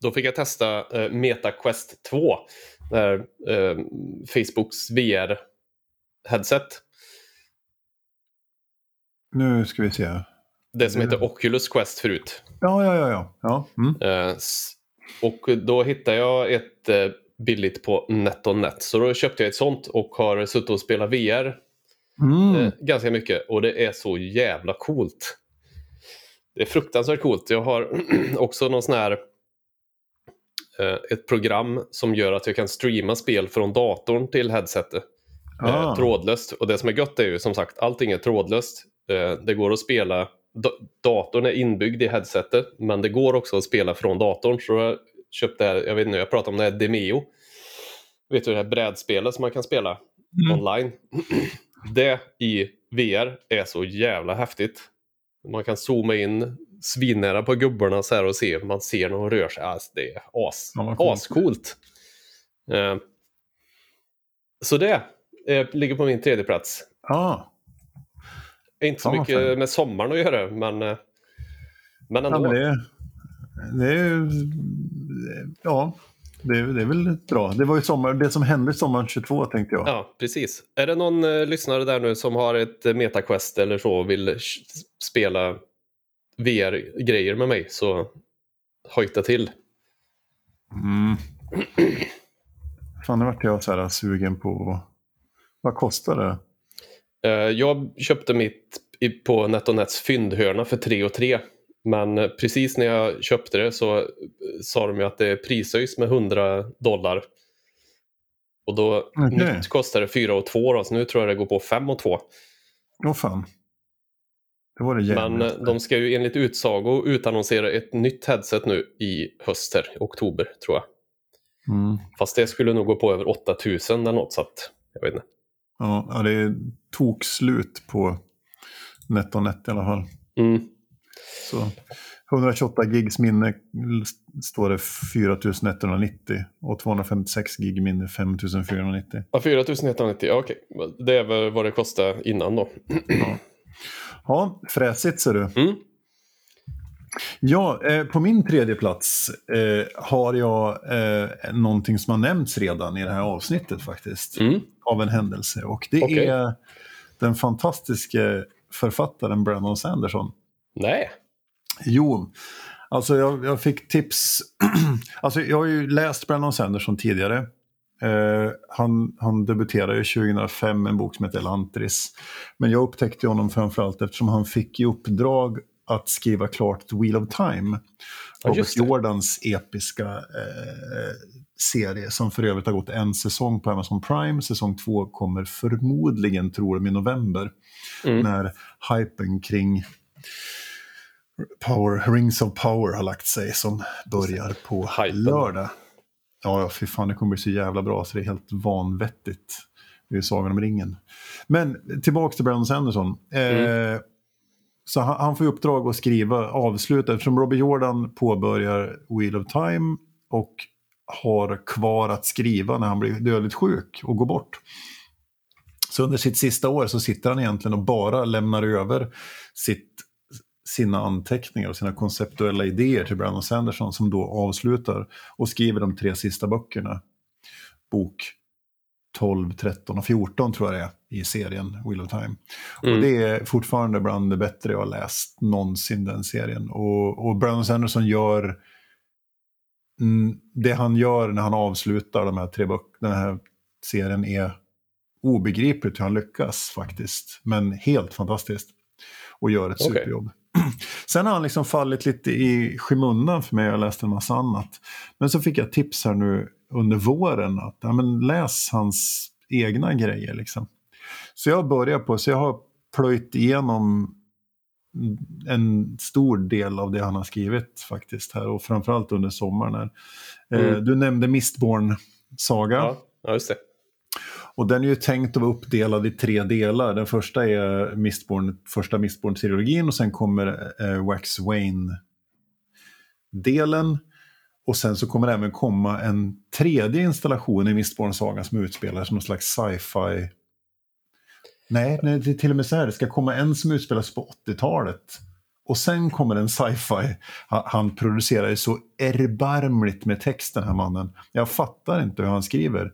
då fick jag testa eh, MetaQuest 2. Det här, eh, Facebooks VR-headset. Nu ska vi se. Det som heter Oculus Quest förut. Ja, ja, ja. ja. ja. Mm. Eh, Och då hittade jag ett eh, billigt på NetOnNet. Så då köpte jag ett sånt och har suttit och spelat VR Mm. eh, ganska mycket. Och det är så jävla coolt. Det är fruktansvärt coolt. Jag har också någon sån här eh, ett program som gör att jag kan streama spel från datorn till headsetet. Ah. trådlöst. Och det som är gött är ju som sagt allting är trådlöst. Eh, det går att spela, da- datorn är inbyggd i headsetet men det går också att spela från datorn. Så jag köpte, här- jag vet inte, jag pratar om det här Demeo. Vet du det här brädspelet som man kan spela online? det i VR är så jävla häftigt. Man kan zooma in svinnära på gubbarna så här och se, man ser när de rör sig. Alltså, det är as, Ja, ascoolt. Eh, så det eh, ligger på min tredje plats. Ja, Inte så vad mycket fint. med sommaren att göra, men, eh, men ändå. ja men det, det. Ja, det, är- det är väl bra. Det var ju sommar, det som hände sommaren 22 tänkte jag. Ja, precis. Är det någon eh, lyssnare där nu som har ett eh, MetaQuest eller så och vill spela VR-grejer med mig så hojta till. Mm. Fan, nu vart jag så här sugen på... Vad kostar det? Eh, Jag köpte mitt i- på NetOnNets fyndhörna för 3 och 3. Men eh, precis när jag köpte det så eh, sa de ju att det prishöjs med 100 dollar. Och då Okej. nytt kostar det 4 och 2 då, så nu tror jag det går på 5 och 2. Åh fan. Det var det jävligt. Men eh, de ska ju enligt utsago utannonsera ett nytt headset nu i höst här, i oktober tror jag. Mm. Fast det skulle nog gå på över 8000 eller något så att jag vet inte. Ja, ja, det är tokslut på NetOnNet i alla fall. Mm. Så 128 gigs minne står det 4190 och 256 gig minne 5490. Ja, 4190, ja, okej. Det är väl vad det kostade innan då. Ja, ja fräsigt ser du. Mm. Ja, eh, på min tredje plats eh, har jag eh, någonting som har nämnts redan i det här avsnittet faktiskt. Mm. Av en händelse. Och det Okej. är den fantastiske författaren Brandon Sanderson. Nej. Jo, alltså jag, jag fick tips. alltså jag har ju läst Brandon Sanderson tidigare. Eh, han, han debuterade ju 2005 med en bok som heter Elantris. Men jag upptäckte honom framförallt eftersom han fick i uppdrag att skriva klart The Wheel of Time. Ja, Robert. Jordans episka eh, serie som för övrigt har gått en säsong på Amazon Prime. Säsong två kommer förmodligen, tror de, i november. Mm. När hypen kring Power, Rings of Power har lagt sig som börjar på Hypen. lördag. Ja, ja, fy fan, det kommer bli så jävla bra så det är helt vanvettigt. Det är Sagan om ringen. Men tillbaka till Brandon Sanderson. Eh, så han, han får i uppdrag att skriva, avsluta, eftersom Robbie Jordan påbörjar Wheel of Time och har kvar att skriva när han blir dödligt sjuk och går bort. Så under sitt sista år så sitter han egentligen och bara lämnar över sitt, sina anteckningar och sina konceptuella idéer till Brandon Sanderson som då avslutar och skriver de tre sista böckerna. Bok 12, 13 och 14 tror jag det är i serien Wheel of Time. Mm. Och det är fortfarande bland det bättre jag har läst någonsin den serien. Och, och Brandon Sanderson gör mm, det han gör när han avslutar de här tre böckerna, den här serien är obegripligt hur han lyckas faktiskt. Men helt fantastiskt. Och gör ett Okej. superjobb. Sen har han liksom fallit lite i skymundan för mig. Jag har läst en massa annat. Men så fick jag tips här nu under våren att ja, men läs hans egna grejer. Liksom. Så jag börjar på, så jag har plöjt igenom en stor del av det han har skrivit faktiskt här och framförallt under sommaren. Här. Eh, Mm. Du nämnde Mistborn Saga. Ja, ja, just det. Och den är ju tänkt att vara uppdelad i tre delar. Den första är Mistborn, första Mistborn-trilogin och sen kommer eh, Wax Wayne-delen. Och sen så kommer det även komma en tredje installation i Mistborn-sagan som utspelar som någon slags sci-fi... Nej, nej, det är till och med så här. Det ska komma en som utspelas på 80-talet. Och sen kommer en sci-fi. Han, han producerar ju så erbarmligt med text den här mannen. Jag fattar inte hur han skriver.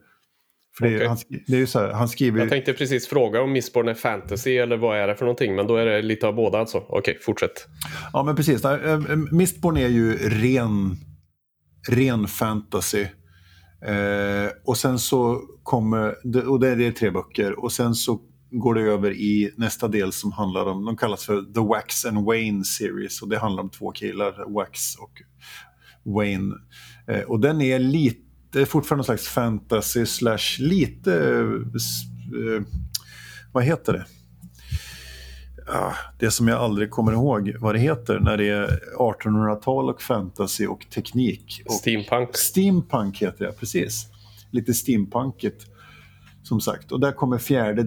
För det, Okej. han, det är ju så här, han skriver Jag tänkte precis fråga om Mistborn är fantasy eller vad är det för någonting, men då är det lite av båda alltså. Okej, fortsätt. Ja, men precis. Eh, eh, Mistborn är ju ren, ren fantasy. Eh, och sen så kommer, och det är tre böcker, och sen så går det över i nästa del som handlar om, de kallas för The Wax and Wayne Series och det handlar om två killar, Wax och Wayne. Eh, och den är lite, fortfarande någon slags fantasy slash lite, eh, eh, vad heter det? Ah, det som jag aldrig kommer ihåg vad det heter när det är 1800-tal och fantasy och teknik. Och Steampunk. Steampunk heter det, precis. Lite steampunkigt, som sagt. Och där kommer fjärde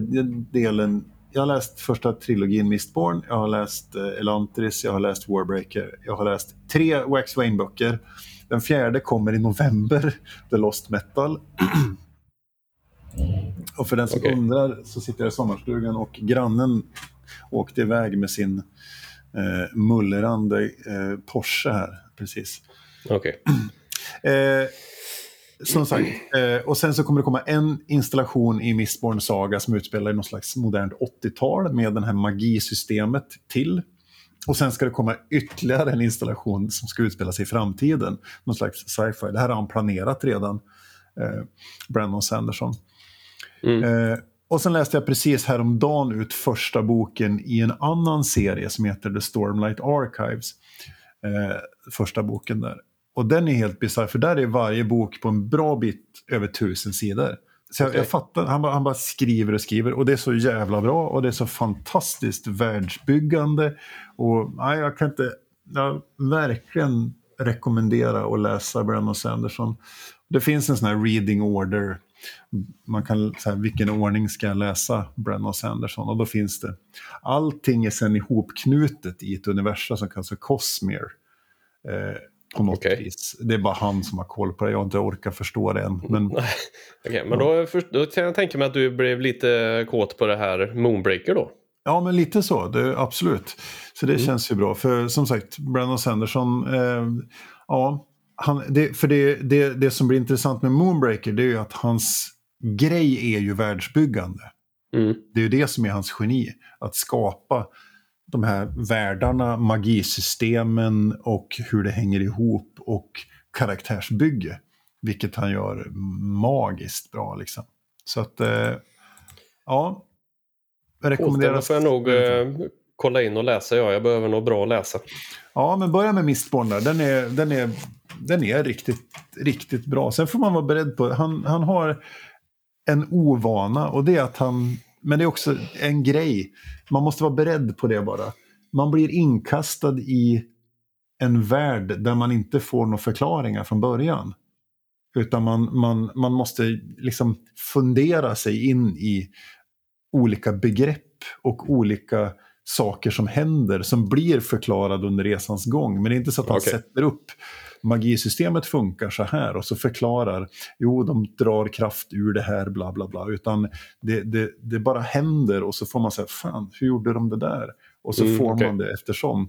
delen. Jag har läst första trilogin Mistborn, jag har läst eh, Elantris, jag har läst Warbreaker, jag har läst tre Wax Wayne-böcker. Den fjärde kommer i november, The Lost Metal. och för den som Okej. undrar så sitter jag i sommarstugan och grannen åkte iväg med sin eh, mullrande eh, Porsche här, precis. Okej. Eh, som sagt, eh, och sen så kommer det komma en installation i Mistborn Saga som utspelar i något slags modernt 80-tal med det här magisystemet till. Och sen ska det komma ytterligare en installation som ska utspela sig i framtiden. Någon slags sci-fi. Det här har han planerat redan, eh, Brandon Sanderson. Mm. Eh, och sen läste jag precis häromdagen ut första boken i en annan serie som heter The Stormlight Archives. Eh, första boken där. Och den är helt bisarr, för där är varje bok på en bra bit över tusen sidor. Så jag, Okej. jag fattar, han bara, han bara skriver och skriver och det är så jävla bra och det är så fantastiskt världsbyggande. Och nej, jag kan inte, jag verkligen rekommendera att läsa Brandon Sanderson. Det finns en sån här reading order. Man kan säga vilken ordning ska jag läsa Brandon Sanderson och då finns det. Allting är sen ihopknutet i ett universum som kallas för Cosmere. Eh, på något Okej. vis. Det är bara han som har koll på det. Jag har inte orkat förstå det än. Men Okej, men då, då kan jag tänka mig att du blev lite kåt på det här Moonbreaker då. Ja, men lite så. Det, absolut. Så det känns ju bra. För som sagt, Brandon Sanderson, eh, ja, han, det, för det, det, det som blir intressant med Moonbreaker det är ju att hans grej är ju världsbyggande. Mm. Det är ju det som är hans geni. Att skapa de här världarna, magisystemen och hur det hänger ihop och karaktärsbygge. Vilket han gör magiskt bra liksom. Så att, eh, ja. Jag rekommenderar... då får jag nog eh, kolla in och läsa. Ja, jag behöver nog bra att läsa. Ja, men börja med Mistborn där. Den är, den är, den är riktigt, riktigt bra. Sen får man vara beredd på... Han, han har en ovana och det är att han... Men det är också en grej. Man måste vara beredd på det bara. Man blir inkastad i en värld där man inte får några förklaringar från början. Utan man, man, man måste liksom fundera sig in i olika begrepp och olika saker som händer som blir förklarade under resans gång. Men det är inte så att han Okej. sätter upp magisystemet funkar så här och så förklarar jo de drar kraft ur det här bla bla bla utan det, det, det bara händer och så får man säga fan hur gjorde de det där? Och så Mm, får okej. man det eftersom.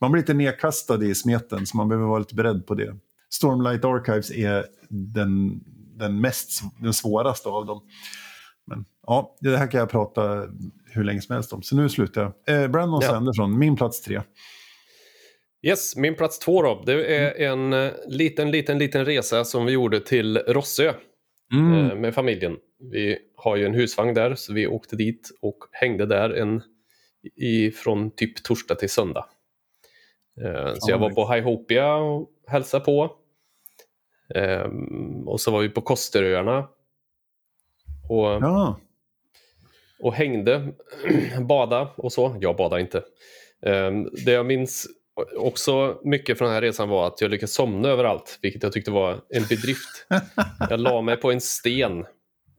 Man blir lite nedkastad i smeten så man behöver vara lite beredd på det. Stormlight Archives är den, den mest den svåraste av dem. Men ja, det här kan jag prata hur länge som helst om. Så nu slutar jag. Eh, Brandon Ja. Sanderson, min plats tre. Yes, min plats två då. Det är en eh, liten, liten, liten resa som vi gjorde till Rossö Mm. eh, med familjen. Vi har ju en husvagn där, så vi åkte dit och hängde där en, i, från typ torsdag till söndag. Eh, så jag var på Highopia och hälsade på. Ehm, och så var vi på Kosteröarna. Och, Ja, och hängde, bada och så. Jag badade inte. Ehm, det jag minns också mycket från den här resan var att jag lyckades somna överallt, vilket jag tyckte var en bedrift. Jag la mig på en sten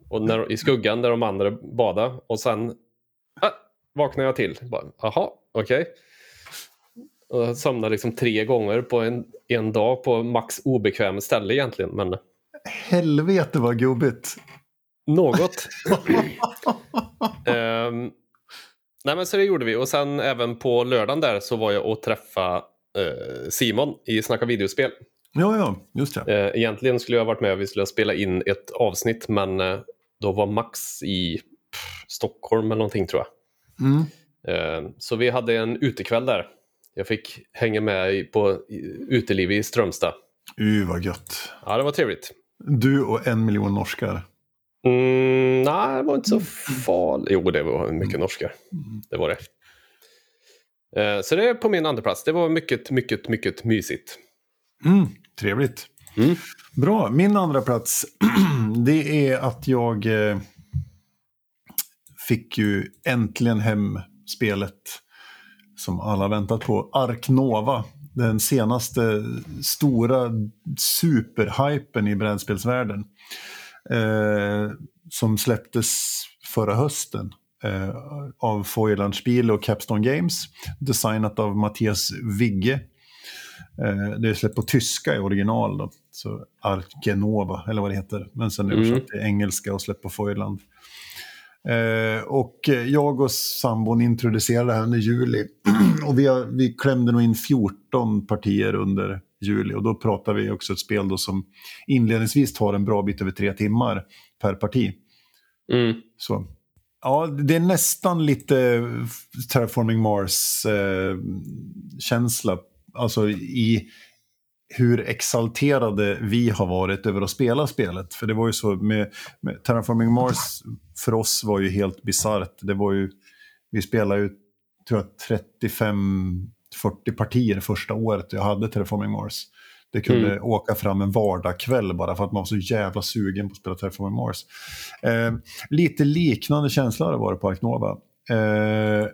och när, i skuggan där de andra badade och sen ah, vaknade jag till. Bara, Jaha, okej. Och jag somnade liksom tre gånger på en, en dag på max obekväm ställe egentligen, men helvete vad gubbigt. något. Ehm, nej men så det gjorde vi och sen även på lördagen där så var jag och träffa eh, Simon i Snacka videospel. Ja, ja, just det. Eh, egentligen skulle jag ha varit med och vi skulle spela in ett avsnitt men eh, då var Max i pff, Stockholm eller någonting tror jag. Mm. Eh, så vi hade en utekväll där. Jag fick hänga med på uteliv i Strömstad. Uh, vad gött. Ja, det var trevligt. Du och en miljon norskar. Mm, nej, det var inte så farligt. Jo, det var mycket norska. Det var det. Eh, Så det är på min andra plats. Det var mycket, mycket, mycket mysigt. Mm, trevligt. Mm. Bra, min andra plats det är att jag eh, fick ju äntligen hem spelet som alla väntat på. Ark Nova. Den senaste stora superhypen i brädspelsvärlden. Eh, som släpptes förra hösten. Eh, av Foiland Spiel och Capstone Games. Designat av Mattias Vigge. Eh, det är släppt på tyska i original då. Så Arkenova, eller vad det heter. Men sen Mm. översatt till engelska och släppt på Foiland. Eh, och eh, jag och sambon introducerade här under juli. och vi, har, vi klämde nog in 14 partier under juli. Och då pratar vi också ett spel då som inledningsvis tar en bra bit över tre timmar per parti. Mm. Så. Ja, det är nästan lite Terraforming Mars-känsla. alltså i hur exalterade vi har varit över att spela spelet. För det var ju så med, med Terraforming Mars för oss var ju helt bisarrt. Det var ju, vi spelade ju tror jag 35-40 partier första året jag hade Terraforming Mars. Det kunde Mm. åka fram en vardagskväll bara för att man var så jävla sugen på att spela Terraforming Mars. Eh, lite liknande känsla har det varit på Ark Nova. Eh,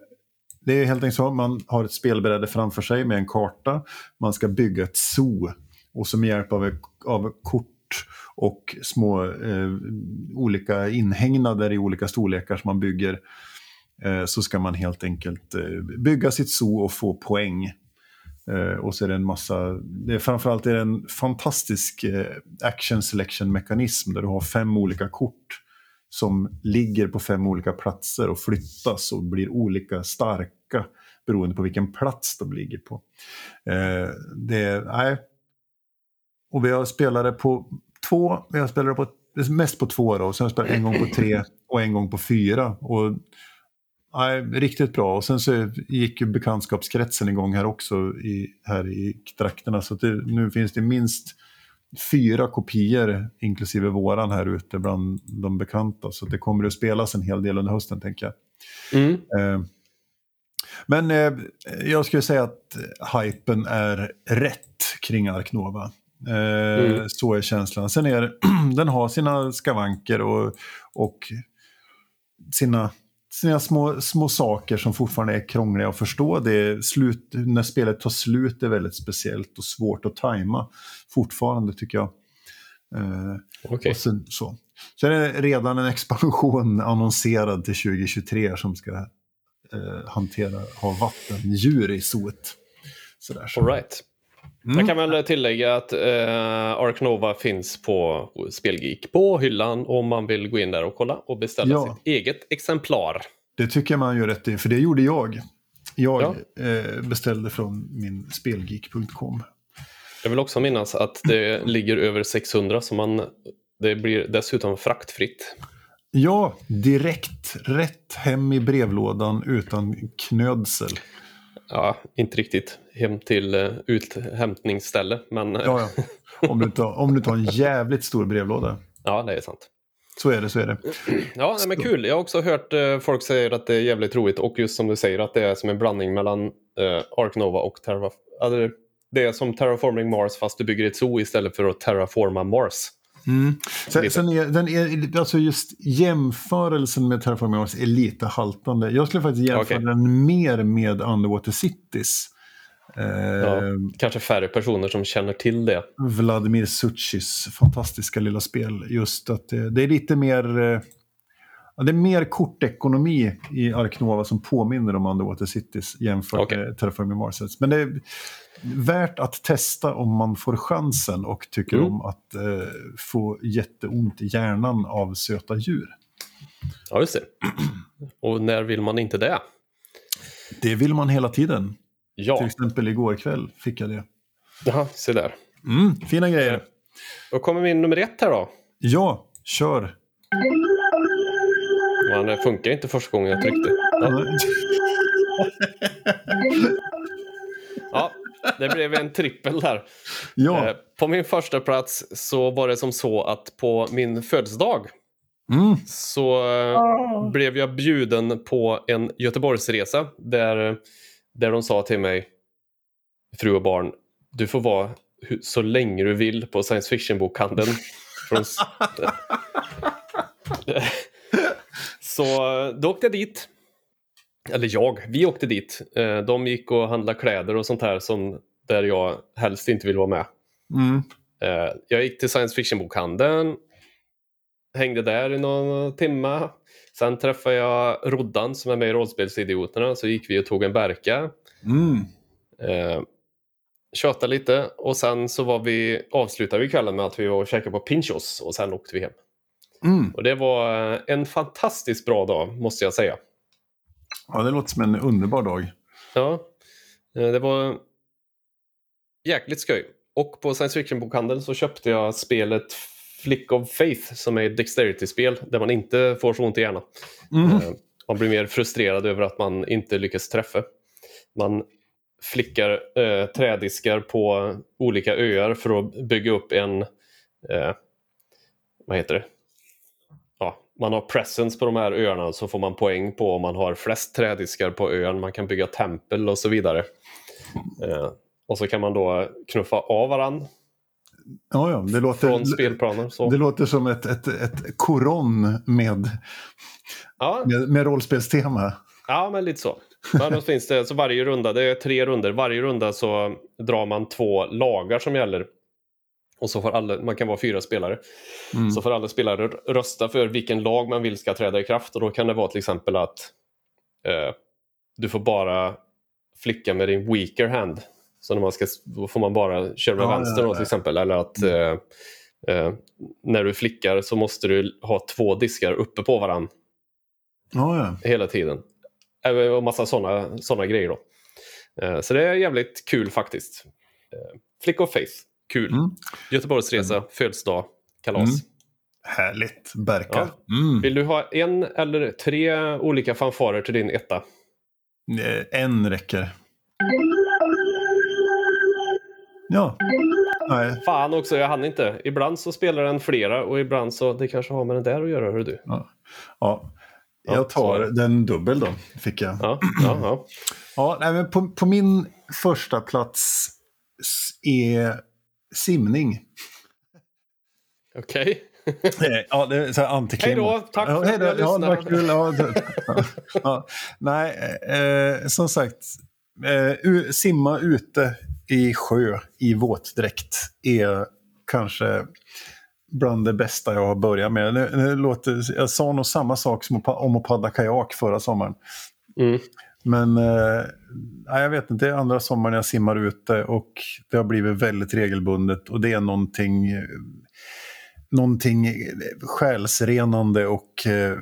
det är helt enkelt så, man har ett spelbräde framför sig med en karta. Man ska bygga ett zoo. Och så med hjälp av, av kort och små eh, olika inhägnader i olika storlekar som man bygger Eh, så ska man helt enkelt eh, bygga sitt zoo och få poäng. Eh, och så är det en massa, det är framförallt är det en fantastisk action selection mekanism där du har fem olika kort som ligger på fem olika platser och flyttas och blir olika starka beroende på vilken plats de ligger på. Det det, nej. Och vi har spelare på två, vi har spelare på, mest på två då, och sen har vi spelat en gång på tre och en gång på fyra. Och, nej, riktigt bra. Och sen så gick ju bekantskapskretsen igång här också i, här i trakterna. Så att det, nu finns det minst fyra kopior, inklusive våran här ute bland de bekanta. Så det kommer att spelas en hel del under hösten, tänker jag. Mm. Eh, Men eh, jag skulle säga att hypen är rätt kring Ark Nova. Eh, Mm. Så är känslan. Sen är den har sina skavanker och, och sina, sina små, små saker som fortfarande är krångliga att förstå. Det är slut, när spelet tar slut är väldigt speciellt och svårt att tajma fortfarande tycker jag. Eh, och sen, så. så är det redan en expansion annonserad till 2023 som ska eh, hantera, ha vattendjur i zooet. Sådär. Så. All right. Mm. Jag kan väl tillägga att eh, Ark Nova finns på Spelgeek på hyllan om man vill gå in där och kolla och beställa Ja. sitt eget exemplar. Det tycker jag man gör rätt i, för det gjorde jag. Jag Ja. eh, beställde från min spelgeek.com. Jag vill också minnas att det ligger över 600 så man, det blir dessutom fraktfritt. Ja, direkt rätt hem i brevlådan utan knödsel. Ja, inte riktigt hem till uh, uthämtningsställe, men eh, Ja, ja. Om, du tar, om du tar en jävligt stor brevlåda. ja, det är sant. Så är det, så är det. Ja, nej, men kul. Jag har också hört eh, folk säga att det är jävligt roligt och just som du säger att det är som en blandning mellan eh, Ark Nova och Terra... Alltså, det är som Terraforming Mars fast du bygger ett zoo istället för att terraforma Mars. Mm. Sen, sen är, den är, alltså just jämförelsen med Terraforming Mars är lite haltande. Jag skulle faktiskt jämföra Okej. den mer med Underwater Cities. Eh, Ja, kanske färre personer som känner till det. Vladimir Suchis fantastiska lilla spel. Just att det, det är lite mer... ja, Det är mer kortekonomi i Ark Nova som påminner om Underwater Cities jämfört Okej. med Terraforming Mars. Men det är värt att testa om man får chansen och tycker Mm. om att eh, få jätteont i hjärnan av söta djur. Ja, just det. Och när vill man inte det? Det vill man hela tiden. Till Ja, exempel igår kväll fick jag det. Jaha, se där. Mm, fina grejer. Då kommer min nummer ett här då. Ja, kör. Det funkar inte första gången jag tryckte. Ja, ja det blev en trippel där. Ja. Eh, På min första plats så var det som så att på min födelsedag Mm. så eh, blev jag bjuden på en Göteborgsresa där, där de sa till mig, fru och barn, du får vara så länge du vill på science fiction-bokhandeln. Från så då åkte jag dit. Eller jag, vi åkte dit. Eh, De gick och handlade kläder och sånt här som, där jag helst inte vill vara med. Mm. Eh, Jag gick till science fiction-bokhandeln, hängde där i någon timme. Sen träffade jag Roddan som är med i Rollspelsidioterna, så gick vi och tog en Berka. Mm. Eh, tjötade lite och sen så var vi, avslutade vi kvällen med att vi var och käkade på Pinchos och sen åkte vi hem. Mm. Och det var en fantastiskt bra dag, måste jag säga. Ja, det låter som en underbar dag. Ja, eh, det var jäkligt skoj. Och på science fiction-bokhandeln så köpte jag spelet Flick of Faith som är ett Dexterity-spel där man inte får så ont i hjärnan. Mm. Eh, Man blir mer frustrerad över att man inte lyckas träffa. Man flickar eh, trädiskar på olika öar för att bygga upp en... Eh, vad heter det? Man har presence på de här öarna så får man poäng på om man har flest trädiskar på ön. Man kan bygga tempel och så vidare. Eh, och så kan man då knuffa av varann Ja, ja, det låter, från spelplanen. Så. det låter som ett, ett, ett koron med, Ja, med, med rollspelstema. Ja, men lite så. Men då finns det, så varje runda, det är tre runder. Varje runda så drar man två lagar som gäller. Och så får alla, man kan vara fyra spelare. Mm. Så får alla spelare rösta för vilken lag man vill ska träda i kraft. Och då kan det vara till exempel att eh, du får bara flicka med din weaker hand. Så när man ska, då får man bara köra med Ja, vänster då till exempel. Eller att eh, eh, när du flickar så måste du ha två diskar uppe på varandra Ja, ja. hela tiden. Och massa sådana såna grejer då. Eh, Så det är jävligt kul faktiskt. Eh, Flick of Faith, kul. Mm. Göteborgsresa, födelsedag, kalas. Mm. Härligt. Berka. Mm. Vill du ha en eller tre olika fanfarer till din etta? Eh, En räcker. Ja. Nej. Fan också, jag hann inte. Ibland så spelar den flera och ibland så, det kanske har med den där att göra, hör du. Ja. Ja, Jag tar det. den dubbel då, fick jag. Ja, ja, ja. Ja, nej, men på, på min första plats är simning. Okej. Eh, Ja, det är så antiklimax. Hej då, tack ja, för hej att ni Ja, lyssnade. kul. Ja, ja, ja. Nej, eh, som sagt. Eh, simma ute i sjö i våtdräkt är kanske bland det bästa jag har börjat med. Det, det låter, jag sa nog samma sak som om att paddla kajak förra sommaren. Mm. Men eh, nej, jag vet inte, det är andra sommaren jag simmar ute och det har blivit väldigt regelbundet och det är någonting, eh, någonting själsrenande och eh,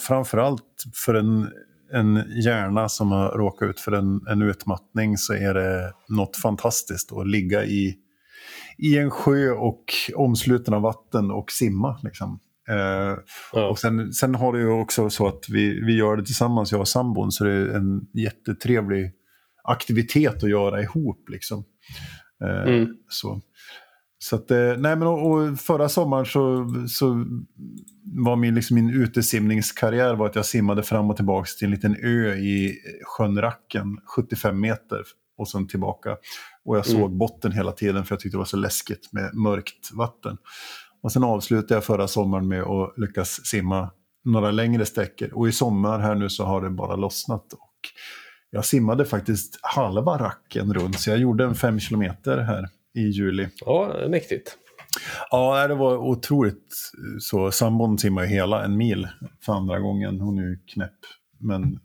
framförallt för en, en hjärna som har råkat ut för en, en utmattning så är det något fantastiskt att ligga i, i en sjö och omsluten av vatten och simma. Liksom. Eh, Ja. och sen, sen har det ju också så att vi, vi gör det tillsammans, jag och sambon, så det är en jättetrevlig aktivitet att göra ihop. Liksom. Eh, Mm. så. Så att, eh, nej men och, och förra sommaren så, så var min, liksom min utesimningskarriär var att jag simmade fram och tillbaka till en liten ö i sjön Racken, 75 meter och sen tillbaka. Och jag Mm. såg botten hela tiden för jag tyckte det var så läskigt med mörkt vatten. Och sen avslutade jag förra sommaren med att lyckas simma några längre sträckor. Och i sommar här nu så har det bara lossnat. Och jag simmade faktiskt halva racken runt, så jag gjorde en fem kilometer här i juli. ja, mäktigt. Ja, det var otroligt så. Sambon simmar ju hela en mil för andra gången. Hon är ju knäpp. Men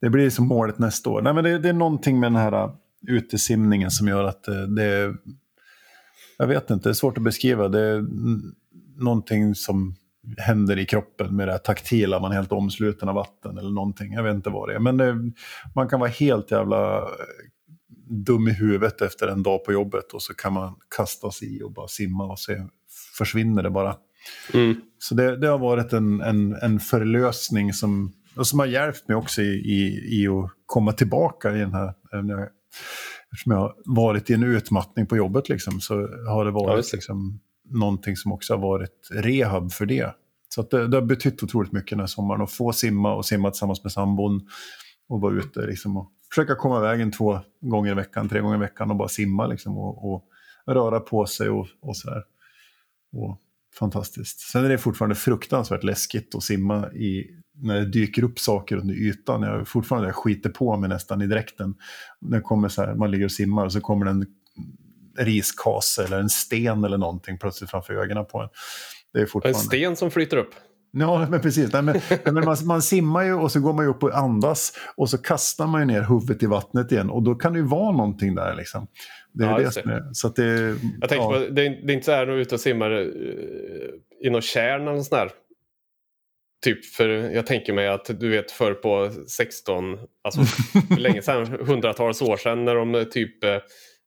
det blir som målet nästa år. Nej, men det, det är någonting med den här uh, utesimningen som gör att uh, det... Jag vet inte, det är svårt att beskriva. Det är någonting som händer i kroppen med det här taktila, man är helt omsluten av vatten eller någonting. Jag vet inte vad det är. Men det, man kan vara helt jävla eh, dum i huvudet efter en dag på jobbet och så kan man kasta sig i och bara simma och se försvinner det bara. Mm. Så det, det har varit en, en, en förlösning som, och som har hjälpt mig också i, i, i att komma tillbaka i den här... Eftersom jag har varit i en utmattning på jobbet liksom, så har det Ja, varit det. liksom, någonting som också har varit rehab för det. Så det, det har betytt otroligt mycket den här sommaren att få simma och simma tillsammans med sambon och vara ute liksom, och försöka komma iväg en två gånger i veckan, tre gånger i veckan och bara simma liksom, och, och röra på sig och, och sådär. Och fantastiskt. Sen är det fortfarande fruktansvärt läskigt att simma i, när det dyker upp saker under ytan. Jag fortfarande jag skiter på mig nästan i dräkten. När kommer så här, man ligger och simmar och så kommer det en riskase eller en sten eller någonting plötsligt framför ögonen på en. Det är En fortfarande... sten som flyter upp. Ja, men precis. Nej, men, men man, man simmar ju och så går man ju upp och andas och så kastar man ju ner huvudet i vattnet igen och då kan det ju vara någonting där. Liksom. Det är Ja, det som är... Så att det, Jag tänkte ja. på, det, är, det är inte så här att du är ute och simmar eh, i någon kärn eller sån här. Typ för jag tänker mig att du vet förr på 16, alltså för länge sedan, hundratals år sedan när de typ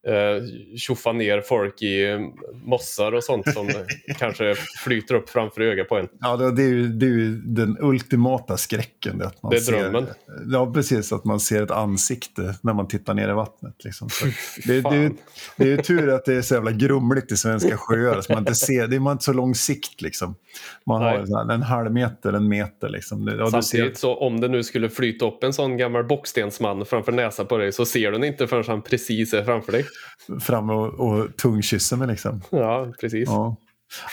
eh, tjoffar ner folk i mossar och sånt som kanske flyter upp framför ögat på en. Ja, det är, ju, det är ju den ultimata skräcken. Att man Det är ser, drömmen. Ja, precis. Att man ser ett ansikte när man tittar ner i vattnet. Liksom. Det, det, är ju- det är ju tur att det är så jävla grumligt i svenska sjöar. Så man inte ser, det är man inte så lång sikt. Liksom. Man har Nej. här- en halv meter, en meter. Liksom. Ja, Samtidigt så om det nu skulle flyta upp en sån gammal bockstensman framför näsan på dig så ser du den inte förrän han precis är framför dig. Fram och, och tungkysser mig. Liksom. Ja, precis. Ja.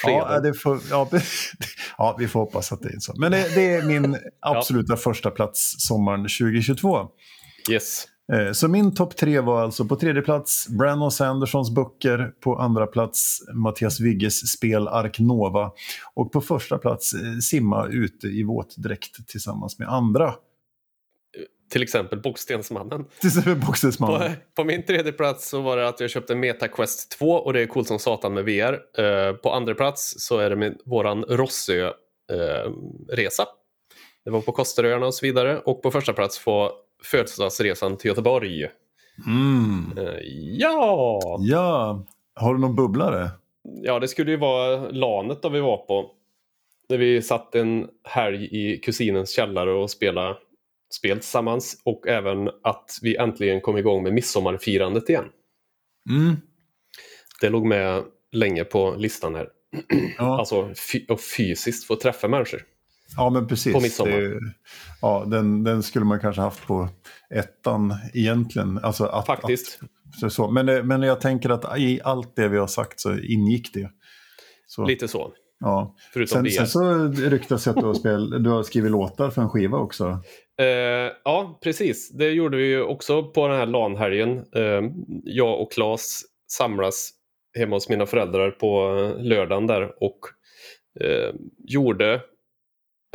Ja, det får, ja, ja, vi får hoppas att det är så. Men det, det är min absoluta första plats sommaren 2022. Yes. Eh, Så min topp tre var alltså på tredje plats Brandon Sandersons böcker, på andra plats Mattias Vigges spel Ark Nova och på första plats eh, simma ute i våtdräkt tillsammans med andra. Till exempel Bockstensmannen. Till exempel Boxningsman. På, på min tredje plats så var det att jag köpte MetaQuest 2 och det är coolt som satan med VR. Eh, på andra plats så är det min, våran Rossö-resa. det var på Kosteröarna och så vidare. Och på första plats får födelsedagsresan till Göteborg. Mm. Eh, ja! Ja, har du någon bubblare? Ja, det skulle ju vara LANet då vi var på. Där vi satt en helg i kusinens källare och spelade spel tillsammans. Och även att vi äntligen kom igång med midsommarfirandet igen. Mm. Det låg med länge på listan här. Ja. Alltså och fysiskt få träffa människor. ja, men precis. på midsommar. Det, ja, den, den skulle man kanske haft på ettan egentligen. Alltså att, Faktiskt. Att, så, så. Men, det- men jag tänker att i allt det vi har sagt så ingick det. Så, Lite så. Ja. Förutom Sen, VR. sen så ryktas det att du har, spel, du har skrivit låtar för en skiva också. Eh, ja, precis. Det gjorde vi ju också på den här LAN-helgen. Eh, jag och Claes samlas hemma hos mina föräldrar på lördagen där och eh, gjorde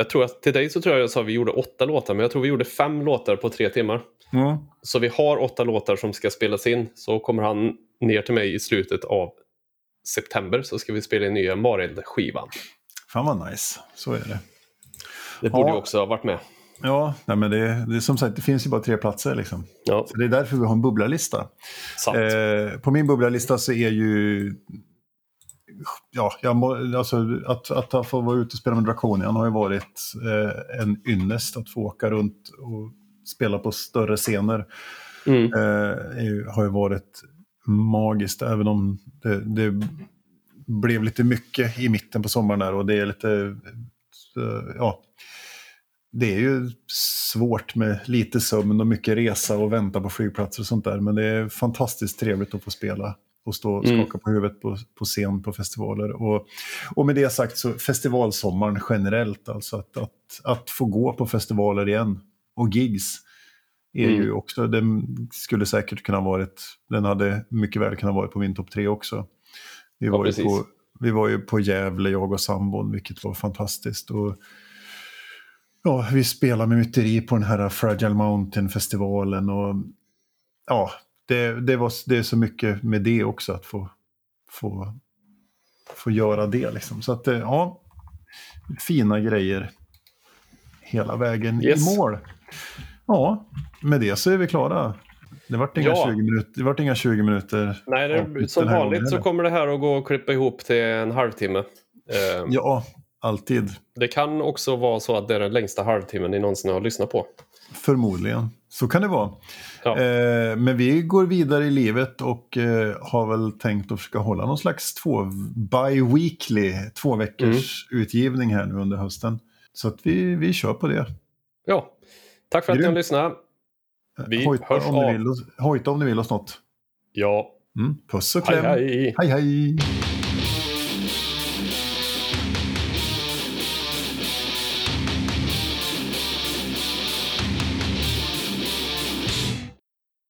jag tror att till dig så tror jag jag sa att vi gjorde åtta låtar, men jag tror vi gjorde fem låtar på tre timmar. Ja. Så vi har åtta låtar som ska spelas in. Så kommer han ner till mig i slutet av september så ska vi spela in nya Marild-skivan. Fan vad nice, så är det. Det borde Ja. ju också ha varit med. Ja, nej, men det, det, som sagt, det finns ju bara tre platser. Liksom. Ja, Så det är därför vi har en bubblarlista. sant. Eh, på min bubblarlista så är ju... Ja, jag alltså, att, att, att få vara ute och spela med Draconian har ju varit eh, en ynnest att få åka runt och spela på större scener. Mm. Eh, har ju varit magiskt, även om det, det blev lite mycket i mitten på sommaren där och det är lite... ja, det är ju svårt med lite sömn och mycket resa och vänta på flygplatser och sånt där. Men det är fantastiskt trevligt att få spela och stå och Mm. skaka på huvudet på, på scen på festivaler. Och, och med det sagt så festivalsommaren generellt, alltså att, att, att få gå på festivaler igen och gigs är Mm. ju också, den skulle säkert kunna varit, den hade mycket väl kunnat vara på min topp tre också. Vi Ja, var, ju precis. på, vi var ju på Gävle, jag och sambon, vilket var fantastiskt. Och, ja, vi spelade med myteri på den här Fragile Mountain-festivalen. Och, ja, det, det, var, det är så mycket med det också att få, få, få göra det. Liksom. Så att, eh, ja, fina grejer hela vägen Yes. i mål. Ja, med det så är vi klara. Det vart inga, Ja. 20, minuter, det vart inga 20 minuter. Nej, det, som vanligt så kommer det här att gå att klippa ihop till en halvtimme. Eh, Ja, alltid. Det kan också vara så att det är den längsta halvtimmen ni någonsin har lyssnat på. Förmodligen. Så kan det vara. Ja. Eh, men vi går vidare i livet och eh, har väl tänkt att försöka hålla någon slags två, bi-weekly, två veckors Mm. utgivning här nu under hösten. Så att vi, vi kör på det. ja. Tack för att ni har Grymt. lyssnat. Vi hojta, hörs om ni av. vill, oss- hojta om ni vill oss något. Ja, Mm. Puss och hej kläm. hej. hej, hej.